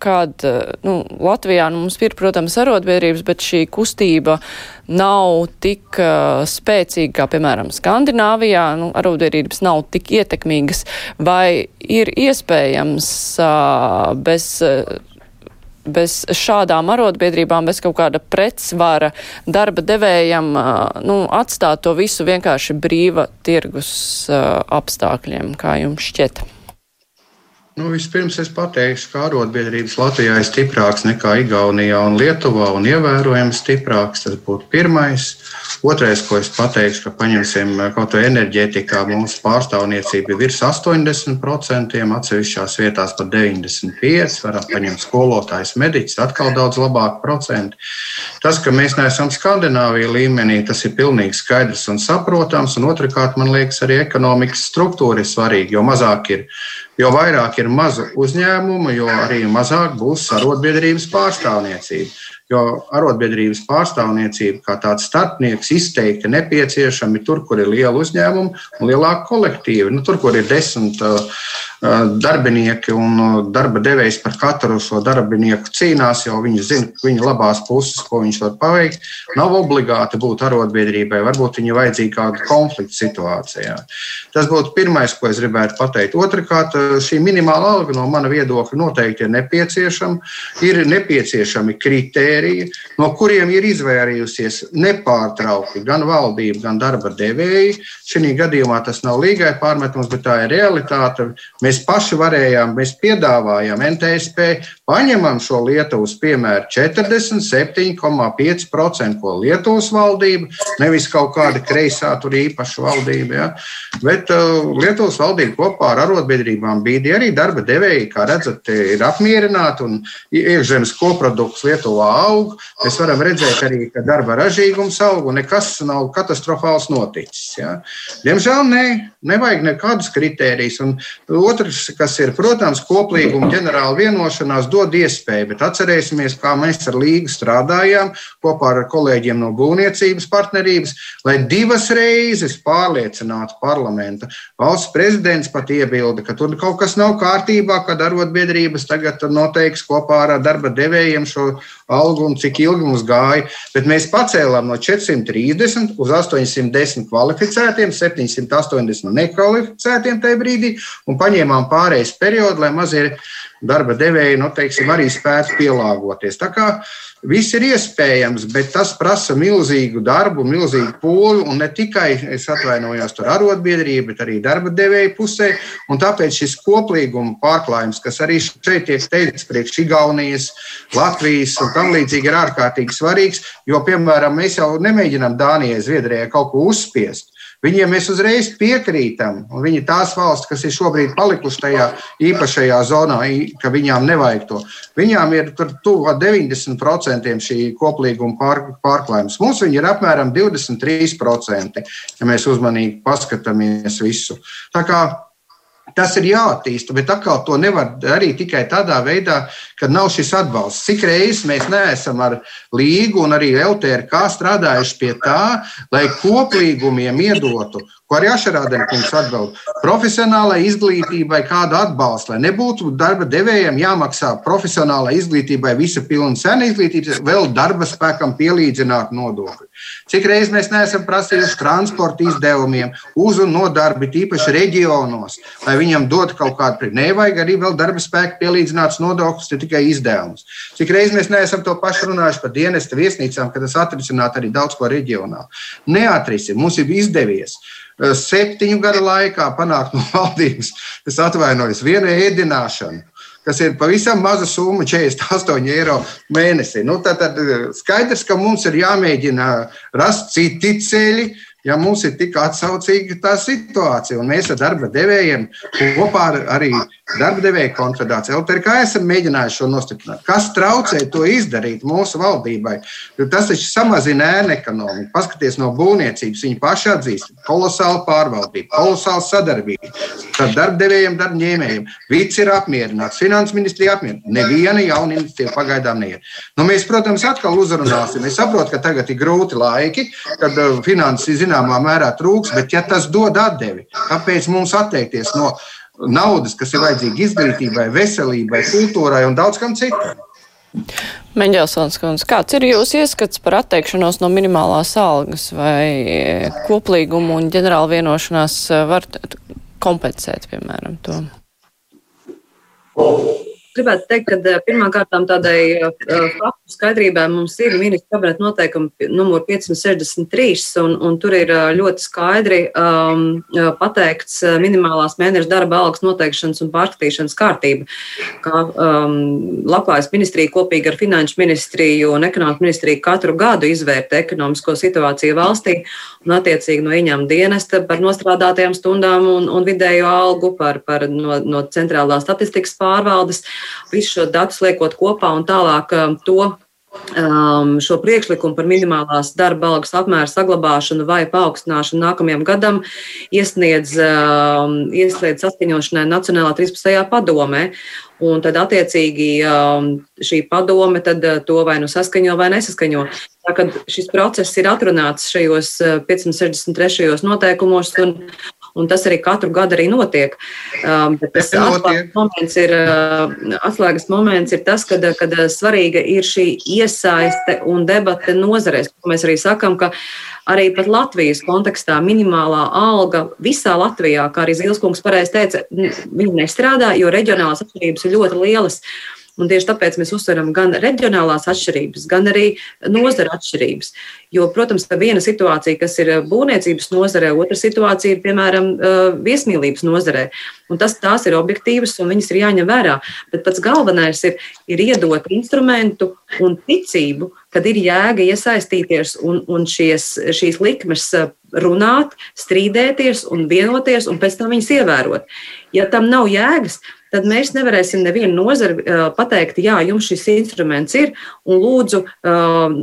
kad nu, Latvijā nu, mums ir, protams, arotbiedrības, bet šī kustība nav tik uh, spēcīga kā, piemēram, Skandināvijā, nu, arotbiedrības nav tik ietekmīgas, vai ir iespējams uh, bez. Uh, bez šādām arotbiedrībām, bez kaut kāda pretsvara darba devējam, nu, atstāt to visu vienkārši brīva tirgus apstākļiem, kā jums šķiet? Nu, vispirms es pateikšu, ka arotbiedrības Latvijā ir stiprāks nekā Igaunijā un Lietuvā un ievērojami stiprāks. Tas būtu pirmais. Otrais, ko es pateikšu, ka paņemsim kaut vai enerģētikā, mūsu pārstāvniecība ir virs 80%, atsevišķās vietās pat 95%, varam paņemt skolotājs, mediķis, atkal daudz labāk procenti. Tas, ka mēs neesam Skandināvija līmenī, tas ir pilnīgi skaidrs un saprotams. Un otrkārt, man liekas, arī ekonomikas struktūra ir svarīga, jo mazāk ir Jo vairāk ir mazu uzņēmumu, jo arī mazāk būs arotbiedrības pārstāvniecība. Jo arotbiedrības pārstāvniecība kā tāds starpnieks izteikti nepieciešami tur, kur ir liela uzņēmuma un lielāka kolektīva. Nu, tur, kur ir desmit uh, darbinieki un darba devējs par katru šo darbinieku cīnās, jo viņi zina viņa labās puses, ko viņš var paveikt. Nav obligāti būt arotbiedrībai, varbūt viņa vajadzīga kāda konflikta situācijā. Tas būtu pirmais, ko es gribētu pateikt. Otrakārt, šī minimāla alga no mana viedokļa noteikti ir nepieciešama. Ir nepieciešami kritēriji, no kuriem ir izvairījusies nepārtraukti gan valdība, gan darba devēji. Šī gadījumā tas nav līgai pārmetums, bet tā ir realitāte. Mēs paši varējām, mēs piedāvājām NTSP, paņemam šo Lietuvas piemēru 47,5%, ko Lietuvas valdība, nevis kaut kāda kreisā tur īpaša valdība, ja, bet uh, Lietuvas valdība kopā ar arotbiedrībām bija arī darba devēji, kā redzat, ir apmierināti un iekšzemes koprodukts Lietuvā aug. Mēs varam redzēt arī, ka darba ražīgums aug un nekas nav katastrofāls noticis. Ja. Diemžēl ne, nevajag nekādus kritērijus. Otrs, kas ir, protams, koplīguma ģenerāla vienošanās dod iespēju, bet atcerēsimies, kā mēs ar Līgu strādājām kopā ar kolēģiem no būvniecības partnerības, lai divas reizes pārliecinātu parlamentu. Valsts prezidents pat iebilda, ka tur kaut kas nav kārtībā, kad arotbiedrības tagad noteiks kopā ar darba devējiem šo algu un cik ilgi mums gāja. Bet mēs pacēlām no 430 uz 810 kvalificētiem, 780 nekvalificētiem tajā brīdī un paņēmām pārējais periodu, lai mazie darba devēji nu, teiksim, arī spētu pielāgoties. Tā kā viss ir iespējams, bet tas prasa milzīgu darbu, milzīgu pūli un ne tikai, es atvainojos, tur arotbiedrība, bet arī darba devēja pusē. Tāpēc šis koplīguma pārklājums, kas arī šeit tiek teikts priekš Igaunijas, Latvijas un tam līdzīgi ir ārkārtīgi svarīgs, jo, piemēram, mēs jau nemēģinām Dānijai, Zviedrijai kaut ko uzspiest. Viņiem mēs uzreiz piekrītam, un viņi tās valsts, kas ir šobrīd palikušas tajā īpašajā zonā, ka viņām nevajag to. Viņām ir tuvu 90% šī koplīguma pār, pārklājums. Mums viņi ir apmēram 23%, ja mēs uzmanīgi paskatāmies visu. Tā kā Tas ir jāattīsta, bet atkal to nevar darīt tikai tādā veidā, ka nav šis atbalsts. Cik reizes mēs neesam ar līgu un arī LTRK strādājuši pie tā, lai koplīgumiem iedotu ko arī Ašarādena kungs atbild. Profesionālai izglītībai kādu atbalstu, lai nebūtu darba devējiem jāmaksā profesionālai izglītībai visa pilna cena izglītības, vēl darba spēkam pielīdzināt nodokļi. Cik reizes mēs neesam prasījuši transporta izdevumiem, uz un no darba, tīpaši reģionos, lai viņam dotu kaut kādu priekšnieku. Nevajag arī vēl darba spēku pielīdzināts nodoklis, ne tikai izdevumus. Cik reizes mēs neesam to pašu runājuši par dienesta viesnīcām, ka tas atrisinātu arī daudz ko reģionā. Neatrisināt, mums ir izdevies septiņu gadu laikā panākt no valdības, es atvainojos, vienu ēdināšanu kas ir pavisam maza summa, 48 eiro mēnesī. Nu, tad, tad skaidrs, ka mums ir jāmēģina rast citi ceļi, ja mums ir tik atsaucīga tā situācija. Un mēs ar darba devējiem kopā ar arī darba devēja konfederāciju LTRK esam mēģinājuši šo nostiprināt. Kas traucē to izdarīt mūsu valdībai? Jo tas taču samazina ēnu ekonomiku. Paskaties no būvniecības, viņi paši atzīst kolosālu pārvaldību, kolosālu sadarbību. Tad darba devējiem, darba ņēmējiem. Vits ir apmierināts, finanses ministrija apmierināta. Neviena jauna iniciatīva pagaidām neiet. Nu, mēs, protams, atkal uzrunāsim. Es saprotu, ka tagad ir grūti laiki, kad uh, finanses zināmā zināmā mērā trūks, bet ja tas dod atdevi, kāpēc mums atteikties no naudas, kas ir vajadzīga izglītībai, veselībai, kultūrai un daudz kam citam? Meņģelsons kundze, kāds ir jūsu ieskats par atteikšanos no minimālās algas vai koplīgumu un ģenerāla vienošanās var kompensēt, piemēram, to? Gribētu teikt, ka eh, pirmkārt tādai uh, faktu skaidrībai mums ir ministra kabineta noteikumi numur 563, un, un tur ir ļoti skaidri um, pateikts minimālās mēneša darba algas noteikšanas un pārskatīšanas kārtība, kā um, Labklājības ministrija kopīgi ar Finanšu ministriju un Ekonomikas ministriju katru gadu izvērta ekonomisko situāciju valstī un attiecīgi no ieņēmuma dienesta par nostrādātajām stundām un, un vidējo algu, par, par no, no centrālās statistikas pārvaldes visu šo datus liekot kopā un tālāk um, to um, šo priekšlikumu par minimālās darba algas apmēru saglabāšanu vai paaugstināšanu nākamajam gadam iesniedz, um, iesniedz saskaņošanai Nacionālā 13. padomē. Un tad, attiecīgi, um, šī padome uh, to vai nu saskaņo vai nesaskaņo. Tā šis process ir atrunāts šajos 563. Uh, noteikumos, un, un tas arī katru gadu arī notiek. Um, tas atslēgas moments, ir, uh, atslēgas moments ir tas, kad, kad svarīga ir šī iesaiste un debate nozarēs. Mēs arī sakam, ka arī pat Latvijas kontekstā minimālā alga visā Latvijā, kā arī Zilskungs pareizi teica, viņi nestrādā, jo reģionālās atšķirības ir ļoti lielas. Un tieši tāpēc mēs uzsveram gan reģionālās atšķirības, gan arī nozara atšķirības. Jo, protams, viena situācija, kas ir būvniecības nozarē, otra situācija ir, piemēram, viesmīlības nozarē. Un tas, tās ir objektīvas un viņas ir jāņem vērā. Bet pats galvenais ir, ir iedot instrumentu un ticību, kad ir jēga iesaistīties un, un šies, šīs likmes runāt, strīdēties un vienoties un pēc tam viņas ievērot. Ja tam nav jēgas, tad mēs nevarēsim nevienu nozari uh, pateikt, jā, jums šis instruments ir, un lūdzu, uh,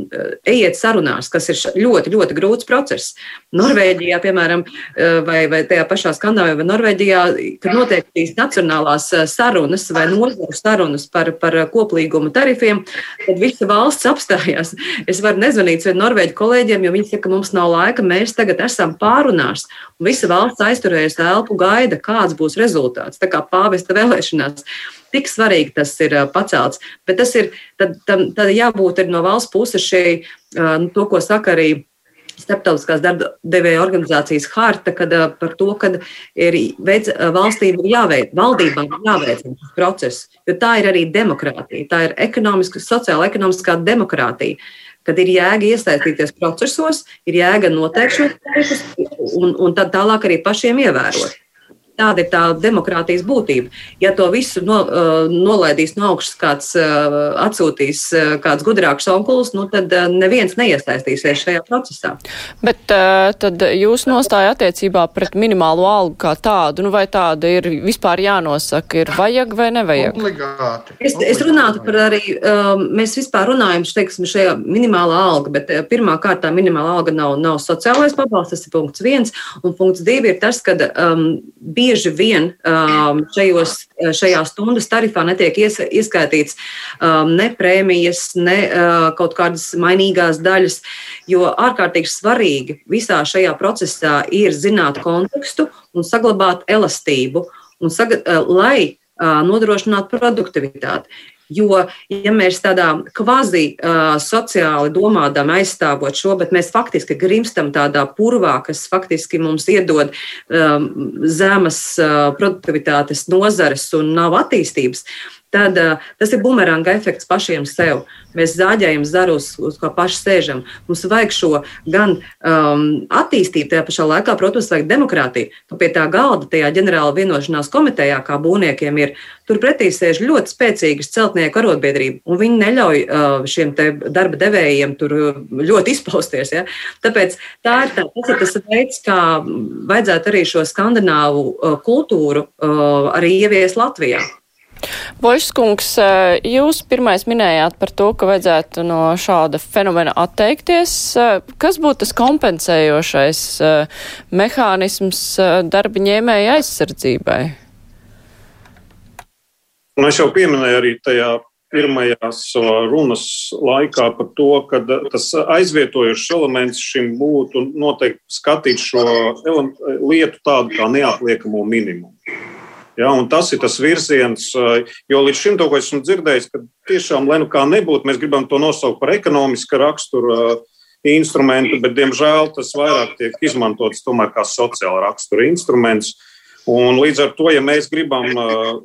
ejiet sarunās, kas ir ļoti, ļoti grūts process. Norvēģijā, piemēram, uh, vai, vai tajā pašā Skandināvijā vai Norvēģijā, kad notiek šīs nacionālās sarunas vai nozaru sarunas par, par koplīguma tarifiem, tad visa valsts apstājās. Es varu nezvanīt saviem norvēģu kolēģiem, jo viņi saka, ka mums nav laika, mēs tagad esam pārunās, un visa valsts aizturējas elpu gaida, kāds būs rezultāts. Tā kā pāvesta vēlēšanas vēlēšanās. Tik svarīgi tas ir pacelts, bet tas ir tad, tad, tad jābūt no valsts puses šai, nu, to, ko saka arī Starptautiskās darba devēja organizācijas harta, kad par to, ka valstīm ir jāveic, valdībām ir jāveic šis process, jo tā ir arī demokrātija, tā ir ekonomiska, sociāla ekonomiskā demokrātija kad ir jēga iesaistīties procesos, ir jēga noteikt šos tarifus un, un tad tālāk arī pašiem ievērot. Tāda ir tā demokrātijas būtība. Ja to visu no, uh, nolaidīs no augšas, kāds uh, atsūtīs uh, kāds gudrāks onkulis, nu, tad neviens neiesaistīsies šajā procesā. Bet tad jūs nostāja attiecībā pret minimālo algu kā tādu, nu vai tāda ir vispār jānosaka, ir vajag vai nevajag? Obligāti. Es, es runātu par arī, mēs vispār runājam, teiksim, šajā minimālā alga, bet pirmā kārtā minimālā alga nav, nav sociālais pabalsts, tas ir punkts viens, un punkts divi ir tas, ka um, bija bieži vien um, šajos, šajā stundas tarifā netiek ies, ieskaitīts um, ne prēmijas, ne uh, kaut kādas mainīgās daļas, jo ārkārtīgi svarīgi visā šajā procesā ir zināt kontekstu un saglabāt elastību, un saga, uh, lai uh, nodrošinātu produktivitāti. Jo, ja mēs tādā kvazi uh, sociāli domādam aizstāvot šo, bet mēs faktiski grimstam tādā purvā, kas faktiski mums iedod um, zemes uh, produktivitātes nozares un nav attīstības, tad uh, tas ir bumeranga efekts pašiem sev. Mēs zāģējam zarus, uz kā paši sēžam. Mums vajag šo gan um, attīstību, tajā pašā laikā, protams, vajag demokrātiju. Tu pie tā galda, tajā ģenerāla vienošanās komitejā, kā būvniekiem ir, turpretī sēž ļoti spēcīgas celtnieku arotbiedrība, un viņi neļauj uh, šiem darba devējiem tur ļoti izpausties. Ja? Tāpēc tā ir tā, tas, ir tas veids, kā vajadzētu arī šo skandināvu uh, kultūru uh, arī ievies Latvijā. Bošskungs, eh, jūs pirmais minējāt par to, ka vajadzētu no šāda fenomena atteikties. Eh, kas būtu tas kompensējošais eh, mehānisms darba ņēmēja aizsardzībai? Nu, es jau pieminēju arī tajā pirmajās runas laikā par to, ka tas aizvietojošs elements šim būtu noteikti skatīt šo lietu tādu kā neapliekamo minimumu. Ja, tas ir tas virziens, jo līdz šim to, ko esmu dzirdējis, ka tiešām, lai nu kā nebūtu, mēs gribam to nosaukt par ekonomiska rakstura instrumentu, bet, diemžēl, tas vairāk tiek izmantots tomēr kā sociāla rakstura instruments. Un līdz ar to, ja mēs gribam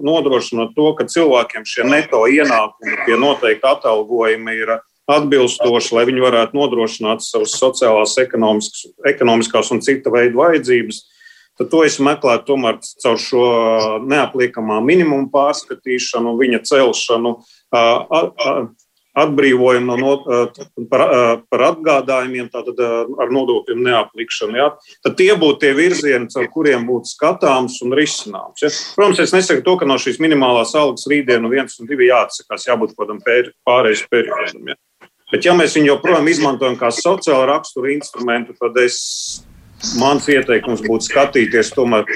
nodrošināt to, ka cilvēkiem šie neto ienākumi pie noteikta atalgojuma ir atbilstoši, lai viņi varētu nodrošināt savas sociālās, ekonomiskās un cita veida vajadzības, tad to es meklētu tomēr caur šo neapliekamā minimuma pārskatīšanu, viņa celšanu, atbrīvojumu no, par, par atgādājumiem, tātad ar nodokļiem neaplikšanu. Ja? Tad tie būtu tie virzieni, ar kuriem būtu skatāms un risināms. Ja? Protams, es nesaku to, ka no šīs minimālās algas rītdienu viens un divi jāatsakās, jābūt kaut kādam pārējais periodam. Ja? Bet, ja mēs viņu joprojām izmantojam kā sociālu raksturu instrumentu, tad es mans ieteikums būtu skatīties tomēr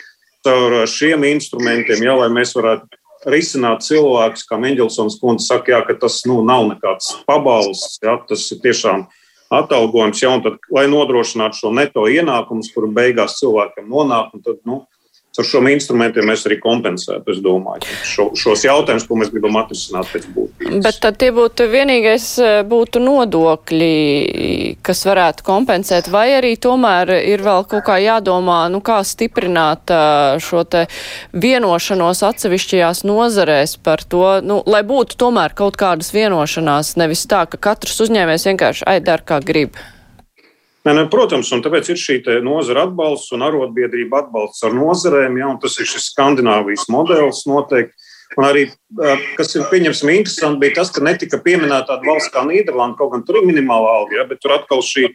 caur šiem instrumentiem, jā, lai mēs varētu risināt cilvēkus, kā Mendelsons kundze saka, jā, ka tas nu, nav nekāds pabalsts, jā, tas ir tiešām atalgojums, jā, un tad, lai nodrošinātu šo neto ienākumu, kuru beigās cilvēkiem nonāk, un tad, nu, ar šiem instrumentiem mēs arī kompensētu, es domāju, šo, šos jautājumus, ko mēs gribam atrisināt pēc būtības. Bet tad tie būtu vienīgais eh, būtu nodokļi, kas varētu kompensēt, vai arī tomēr ir vēl kaut kā jādomā, nu kā stiprināt eh, šo te vienošanos atsevišķajās nozarēs par to, nu, lai būtu tomēr kaut kādas vienošanās, nevis tā, ka katrs uzņēmējs vienkārši aidar kā grib. Nē, ne, protams, un tāpēc ir šī nozara atbalsts un arotbiedrība atbalsts ar nozarēm. Ja, tas ir šis Skandināvijas modelis noteikti. Un arī, kas ir pieņemsim, interesanti, bija tas, ka netika pieminēta tāda valsts kā Nīderlanda, kaut gan tur ir minimāla alga, ja, bet tur atkal šī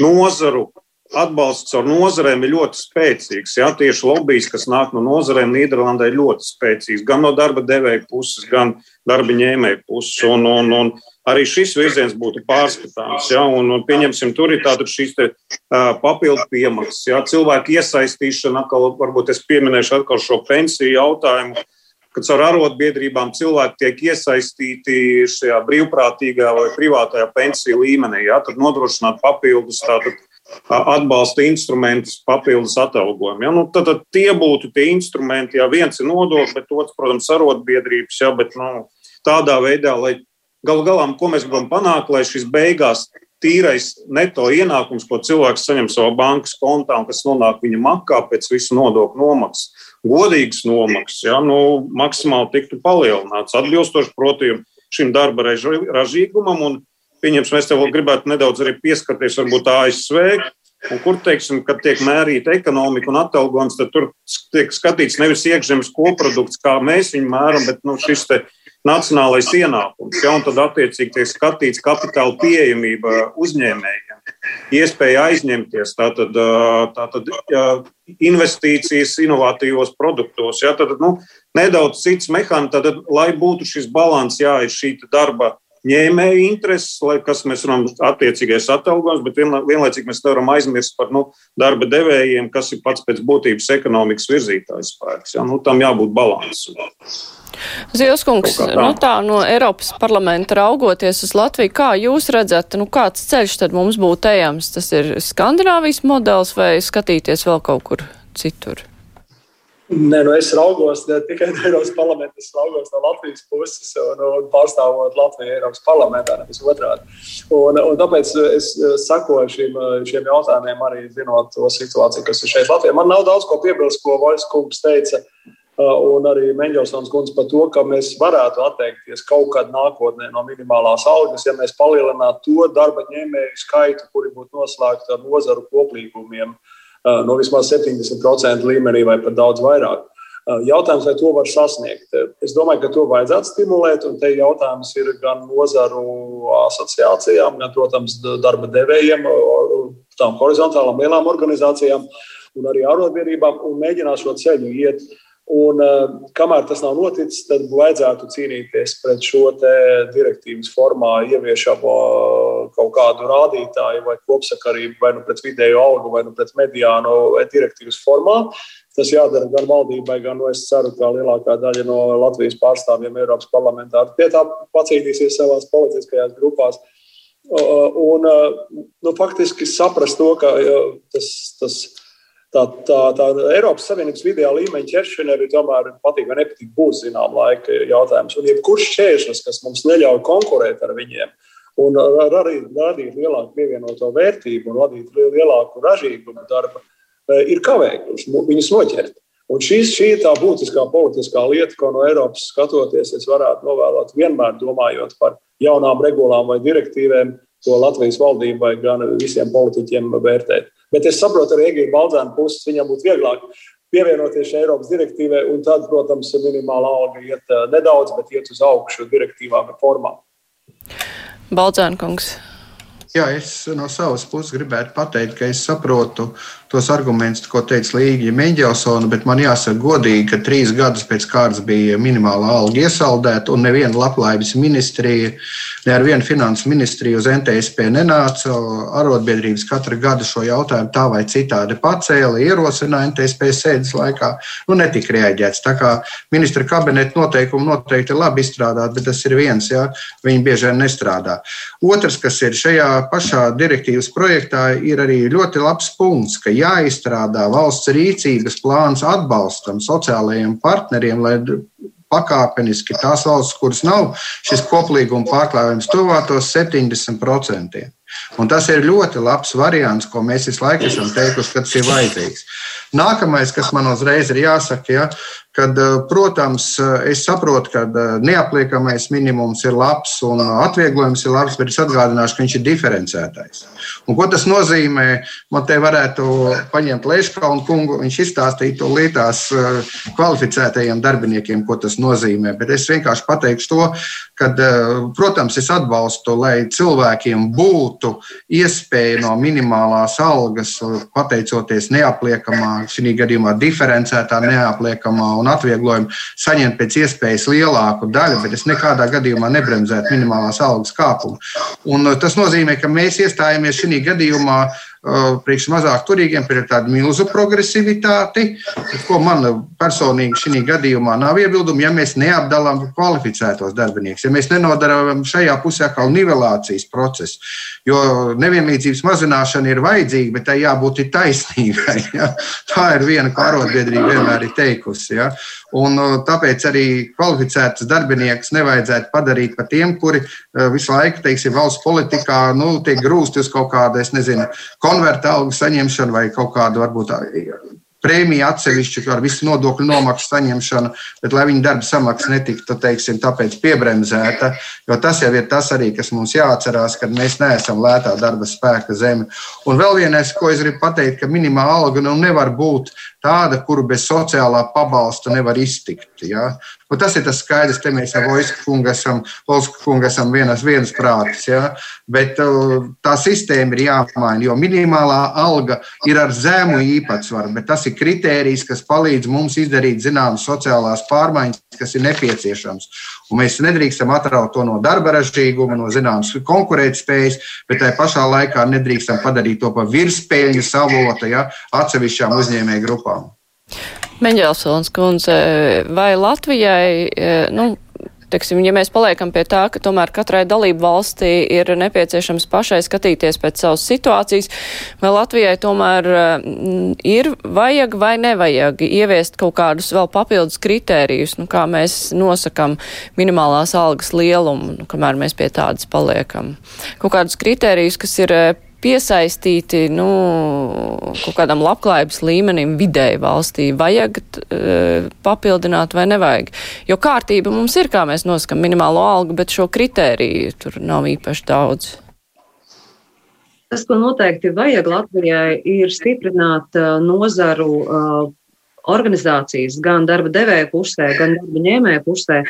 nozaru atbalsts ar nozarēm ir ļoti spēcīgs. Jā, tieši lobbyis, kas nāk no nozarēm, Nīderlandē ir ļoti spēcīgs. Gan no darba devēja puses, gan darba ņēmēja puses. Un, un, un arī šis virziens būtu pārskatāms. Jā, un, un pieņemsim, tur ir tātad šīs te, uh, papildu piemaksas. Jā, cilvēku iesaistīšana, atkal, varbūt es pieminēšu atkal šo pensiju jautājumu kad ar arotbiedrībām cilvēki tiek iesaistīti šajā brīvprātīgā vai privātajā pensiju līmenī. Ja, tad nodrošināt papildus tātad, atbalsta instrumentus papildus atalgojumu. Ja? Nu, tad, tad tie būtu tie instrumenti, ja viens ir nodokļi, bet otrs, protams, arotbiedrības, ja, bet nu, tādā veidā, lai galu galā, ko mēs gribam panākt, lai šis beigās tīrais neto ienākums, ko cilvēks saņem savā bankas kontā un kas nonāk viņa makā pēc visu nodokļu nomaksas, godīgas nomaksas, ja, nu, maksimāli tiktu palielināts. Atbilstoši, protams, šim darba ražīgumam un Pieņemsim, es tev gribētu nedaudz arī pieskarties varbūt ASV, un kur, teiksim, kad tiek mērīta ekonomika un atalgojums, tad tur tiek skatīts nevis iekšzemes koprodukts, kā mēs viņu mēram, bet nu, šis te nacionālais ienākums. Ja, tad attiecīgi tiek skatīts kapitāla pieejamība uzņēmējiem, iespēja aizņemties, tātad, tātad investīcijas inovatīvos produktos. Ja, tad, nu, nedaudz cits mehānisms, lai būtu šis līdzsvars, jā, ir šī darba ņēmēju intereses, lai kas mēs runājam, attiecīgais atalgojums, bet vienlaicīgi mēs nevaram aizmirst par nu, darba devējiem, kas ir pats pēc būtības ekonomikas virzītājs spēks. Ja? Nu, tam jābūt balansam. Zielskungs, nu tā no Eiropas parlamenta raugoties uz Latviju, kā jūs redzat, nu kāds ceļš tad mums būtu ejams? Tas ir Skandināvijas modelis vai skatīties vēl kaut kur citur? Nē, nu es raugos ne tikai no Eiropas parlamenta, es raugos no Latvijas puses un, un pārstāvot Latviju Eiropas parlamentā, nevis otrādi. Un, un tāpēc es sakoju šiem, šiem jautājumiem, arī zinot to situāciju, kas ir šeit Latvijā. Man nav daudz ko piebilst, ko Vaļs kungs teica, un arī Meņģelsons kundze par to, ka mēs varētu atteikties kaut kad nākotnē no minimālās algas, ja mēs palielinātu to darba ņēmēju skaitu, kuri būtu noslēgti ar nozaru koplīgumiem. Uh, no vismaz 70% līmenī vai pat daudz vairāk. Jautājums, vai to var sasniegt? Es domāju, ka to vajadzētu stimulēt, un te jautājums ir gan nozaru asociācijām, gan, protams, darba devējiem, tām horizontālām lielām organizācijām un arī arotbiedrībām, un mēģināt šo ceļu iet. Un, kamēr tas nav noticis, tad vajadzētu cīnīties pret šo direktīvas formā ieviešamo kaut kādu rādītāju vai kopsakarību, vai nu pret vidēju algu, vai nu pret mediānu direktīvas formā. Tas jādara gan valdībai, gan nu, es ceru, ka lielākā daļa no Latvijas pārstāvjiem Eiropas parlamentā pie tā pacīnīsies savās politiskajās grupās. Un, nu, faktiski saprast to, ka tas, tas tā, tā, tā Eiropas Savienības vidējā līmeņa ķeršana arī tomēr patīk vai nepatīk, būs zinām laika jautājums. Un jebkurš šķēršļus, kas mums neļauj konkurēt ar viņiem, un arī radīt lielāku pievienoto vērtību un radīt lielāku ražīgumu darba, e, ir kavējuši viņus noķert. Un šīs, šī ir tā būtiskā politiskā lieta, ko no Eiropas skatoties, es varētu novēlēt vienmēr domājot par jaunām regulām vai direktīvēm, ko Latvijas valdībai gan visiem politiķiem vērtēt. Bet es saprotu arī Egīna Baldzēna puses, viņam būtu vieglāk pievienoties šai Eiropas direktīvai, un tad, protams, minimāla alga iet eh, nedaudz, bet iet uz augšu direktīvā vai formā. Baldzēna kungs. Jā, es no savas puses gribētu pateikt, ka es saprotu tos argumentus, ko teica Līga Mendelsona, bet man jāsaka godīgi, ka trīs gadus pēc kārtas bija minimāla alga iesaldēta, un neviena labklājības ministrija, ne ar vienu finansu ministriju uz NTSP nenāca. Arotbiedrības katru gadu šo jautājumu tā vai citādi pacēla, ierosināja NTSP sēdes laikā, nu netika reaģēts. Tā kā ministra kabineta noteikumi noteikti ir labi izstrādāti, bet tas ir viens, jā, viņi bieži vien nestrādā. Otrs, kas ir šajā pašā direktīvas projektā, ir arī ļoti labs punkts, ka jāizstrādā valsts rīcības plāns atbalstam sociālajiem partneriem, lai pakāpeniski tās valsts, kuras nav šis koplīguma pārklājums, tuvātos 70%. Un tas ir ļoti labs variants, ko mēs visu laiku esam teikuši, ka tas ir vajadzīgs. Nākamais, kas man uzreiz ir jāsaka, ja, kad, eh, protams, eh, es saprotu, ka eh, neapliekamais minimums ir labs un atvieglojums ir labs, bet es atgādināšu, ka viņš ir diferencētais. Un ko tas nozīmē? Man te varētu paņemt Leiškaunu kungu, viņš izstāstīja to lietās kvalificētajiem darbiniekiem, ko tas nozīmē. Bet es vienkārši pateikšu to, ka, protams, es atbalstu, lai cilvēkiem būtu iespēja no minimālās algas, pateicoties neapliekamā, šī gadījumā diferencētā neapliekamā un atvieglojumu saņemt pēc iespējas lielāku daļu, bet es nekādā gadījumā nebremzētu minimālās algas kāpumu. Un uh, tas nozīmē, ka mēs iestājamies šī gadījumā Uh, priekš mazāk turīgiem ir tāda milzu progresivitāte, ko man personīgi šī gadījumā nav iebildumi, ja mēs neapdalām kvalificētos darbiniekus, ja mēs nenodarām šajā pusē kā nivelācijas procesu. Jo nevienlīdzības mazināšana ir vajadzīga, bet tai jābūt taisnīgai. Ja? Tā ir viena, ko arotbiedrība vienmēr ir teikusi. Ja? Un, uh, tāpēc arī kvalificētus darbiniekus nevajadzētu padarīt par tiem, kuri uh, visu laiku, teiksim, valsts politikā nu, tiek grūsti uz kaut kādu, es nezinu, konverta algu saņemšanu vai kaut kādu varbūt prēmiju atsevišķu ar visu nodokļu nomaksu saņemšanu, bet lai viņa darba samaksa netiktu teiksim, piebremzēta. Jo tas jau ir tas arī, kas mums jāatcerās, kad mēs neesam lētā darba spēka zeme. Un vēl vienais, ko es gribu pateikt, ka minimāla alga nu nevar būt tāda, kuru bez sociālā pabalsta nevar iztikt. Ja? Un tas ir tas skaidrs, te mēs ar Vojsku kungu esam, kungu esam vienas, vienas prātis. Ja? Bet uh, tā sistēma ir jāmaina, jo minimālā alga ir ar zemu īpatsvaru, bet tas ir kritērijs, kas palīdz mums izdarīt zināmas sociālās pārmaiņas, kas ir nepieciešams. Mēs nedrīkstam atraut to no darba ražīguma, no zināmas konkurētspējas, bet tajā pašā laikā nedrīkstam padarīt to par virspēļņu savotu ja, atsevišķām uzņēmēju grupām. Meņģelsons kundze, vai Latvijai, e, nu, teiksim, ja mēs paliekam pie tā, ka tomēr katrai dalību valstī ir nepieciešams pašai skatīties pēc savas situācijas, vai Latvijai tomēr mm, ir vajag vai nevajag ieviest kaut kādus vēl papildus kritērijus, nu, kā mēs nosakam minimālās algas lielumu, nu, kamēr mēs pie tādas paliekam. Kaut kādus kritērijus, kas ir piesaistīti nu, kaut kādam labklājības līmenim vidēji valstī, vajag uh, papildināt vai nevajag. Jo kārtība mums ir, kā mēs noskam minimālo algu, bet šo kritēriju tur nav īpaši daudz. Tas, ko noteikti vajag Latvijai, ir stiprināt uh, nozaru uh, organizācijas gan darba devēja pusē, gan darba ņēmēja pusē,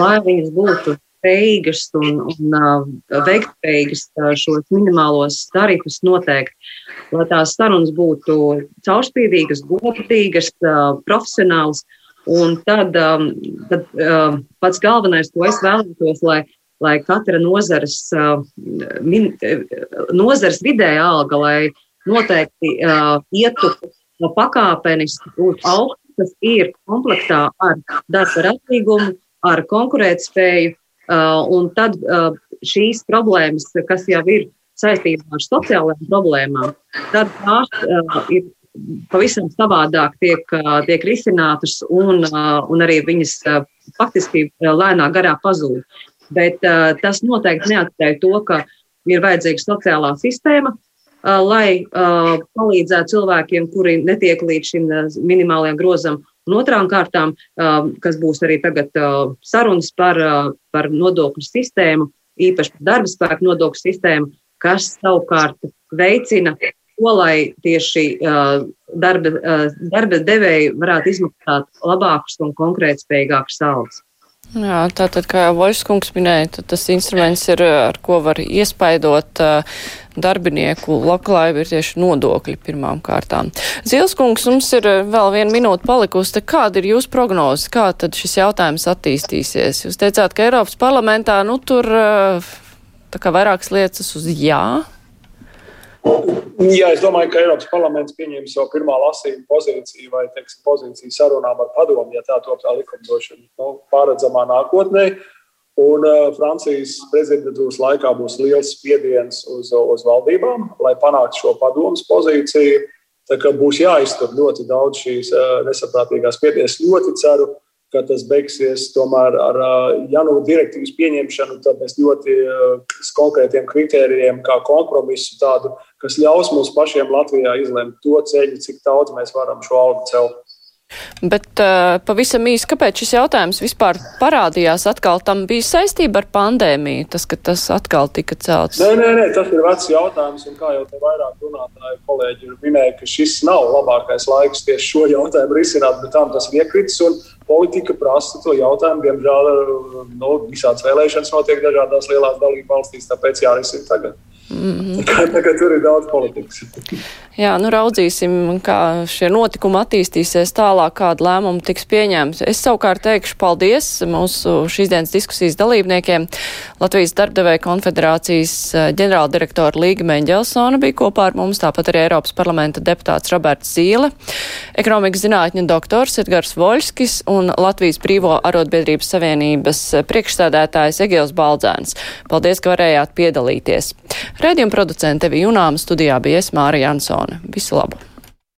lai viņas būtu spējīgas un, un uh, veiktspējīgas uh, šos minimālos tarifus noteikt, lai tās sarunas būtu caurspīdīgas, godīgas, uh, profesionālas. Un tad, um, tad pats galvenais, ko es vēlētos, lai, lai katra nozares, min, nozares vidēja alga, lai noteikti ietu pakāpeniski būtu augsts, kas ir komplektā ar darba ratīgumu, ar konkurētspēju un tad uh, šīs problēmas, kas jau ir saistībā ar sociālajām problēmām, tad tās uh, ir pavisam savādāk tiek, tiek risinātas un, un arī viņas faktiski lēnā garā pazūd. Bet tas noteikti neatspēj to, ka ir vajadzīga sociālā sistēma, lai palīdzētu cilvēkiem, kuri netiek līdz šim minimālajam grozam, Un otrām kārtām, um, kas būs arī tagad uh, sarunas par, uh, par nodokļu sistēmu, īpaši par darba spēku nodokļu sistēmu, kas savukārt veicina to, lai tieši uh, darba, darba devēji varētu izmaksāt labākus un konkrētspējīgākus algas. Jā, tātad, kā Voļskungs minēja, tas instruments ir, ar ko var iespaidot uh, darbinieku labklājību, ir tieši nodokļi pirmām kārtām. Zilskungs, mums ir vēl viena minūte palikusi. Kāda ir jūsu prognoze? Kā tad šis jautājums attīstīsies? Jūs teicāt, ka Eiropas parlamentā, nu, tur uh, tā kā vairākas lietas uz jā. Jā, es domāju, ka Eiropas parlaments pieņems jau pirmā lasījuma pozīciju vai teiksim, pozīciju sarunām ar padomu, ja tā top tā likumdošana nu, pārredzamā nākotnē. Un uh, Francijas prezidentūras laikā būs liels spiediens uz, uz valdībām, lai panāktu šo padomus pozīciju. Tā kā būs jāiztur ļoti daudz šīs uh, nesaprātīgās spiedienas. Ļoti ceru, ka tas beigsies tomēr ar jaunu direktīvas pieņemšanu, tad mēs ļoti konkrētiem kritērijiem, kā kompromisu tādu, kas ļaus mums pašiem Latvijā izlemt to ceļu, cik daudz mēs varam šo algu celt. Bet uh, pavisam īsi, kāpēc šis jautājums vispār parādījās atkal? Tam bija saistība ar pandēmiju, tas, ka tas atkal tika celts. Nē, nē, nē tas ir vecs jautājums, un kā jau te vairāk runātāji kolēģi ir minējuši, ka šis nav labākais laiks tieši šo jautājumu risināt, bet tam tas ir iekritis, politika prasa to jautājumu. Diemžēl nu, visādas vēlēšanas notiek dažādās lielās dalību valstīs, tāpēc jārisina tagad. Mm -hmm. Tagad tur ir daudz politikas. Jā, nu raudzīsim, kā šie notikumi attīstīsies tālāk, kāda lēmuma tiks pieņemta. Es savukārt teikšu paldies mūsu šīs dienas diskusijas dalībniekiem. Latvijas darbdevēja konfederācijas eh, ģenerāldirektora Līga Meņģelsona bija kopā ar mums, tāpat arī Eiropas parlamenta deputāts Roberts Zīle, ekonomikas zinātņu doktors Edgars Voļskis un Latvijas Brīvo arotbiedrības savienības priekšstādētājs Egils Baldzēns. Paldies, ka varējāt piedalīties. Raidījuma producente Vija Junāma studijā bija es Māra Jansone. Visu labu!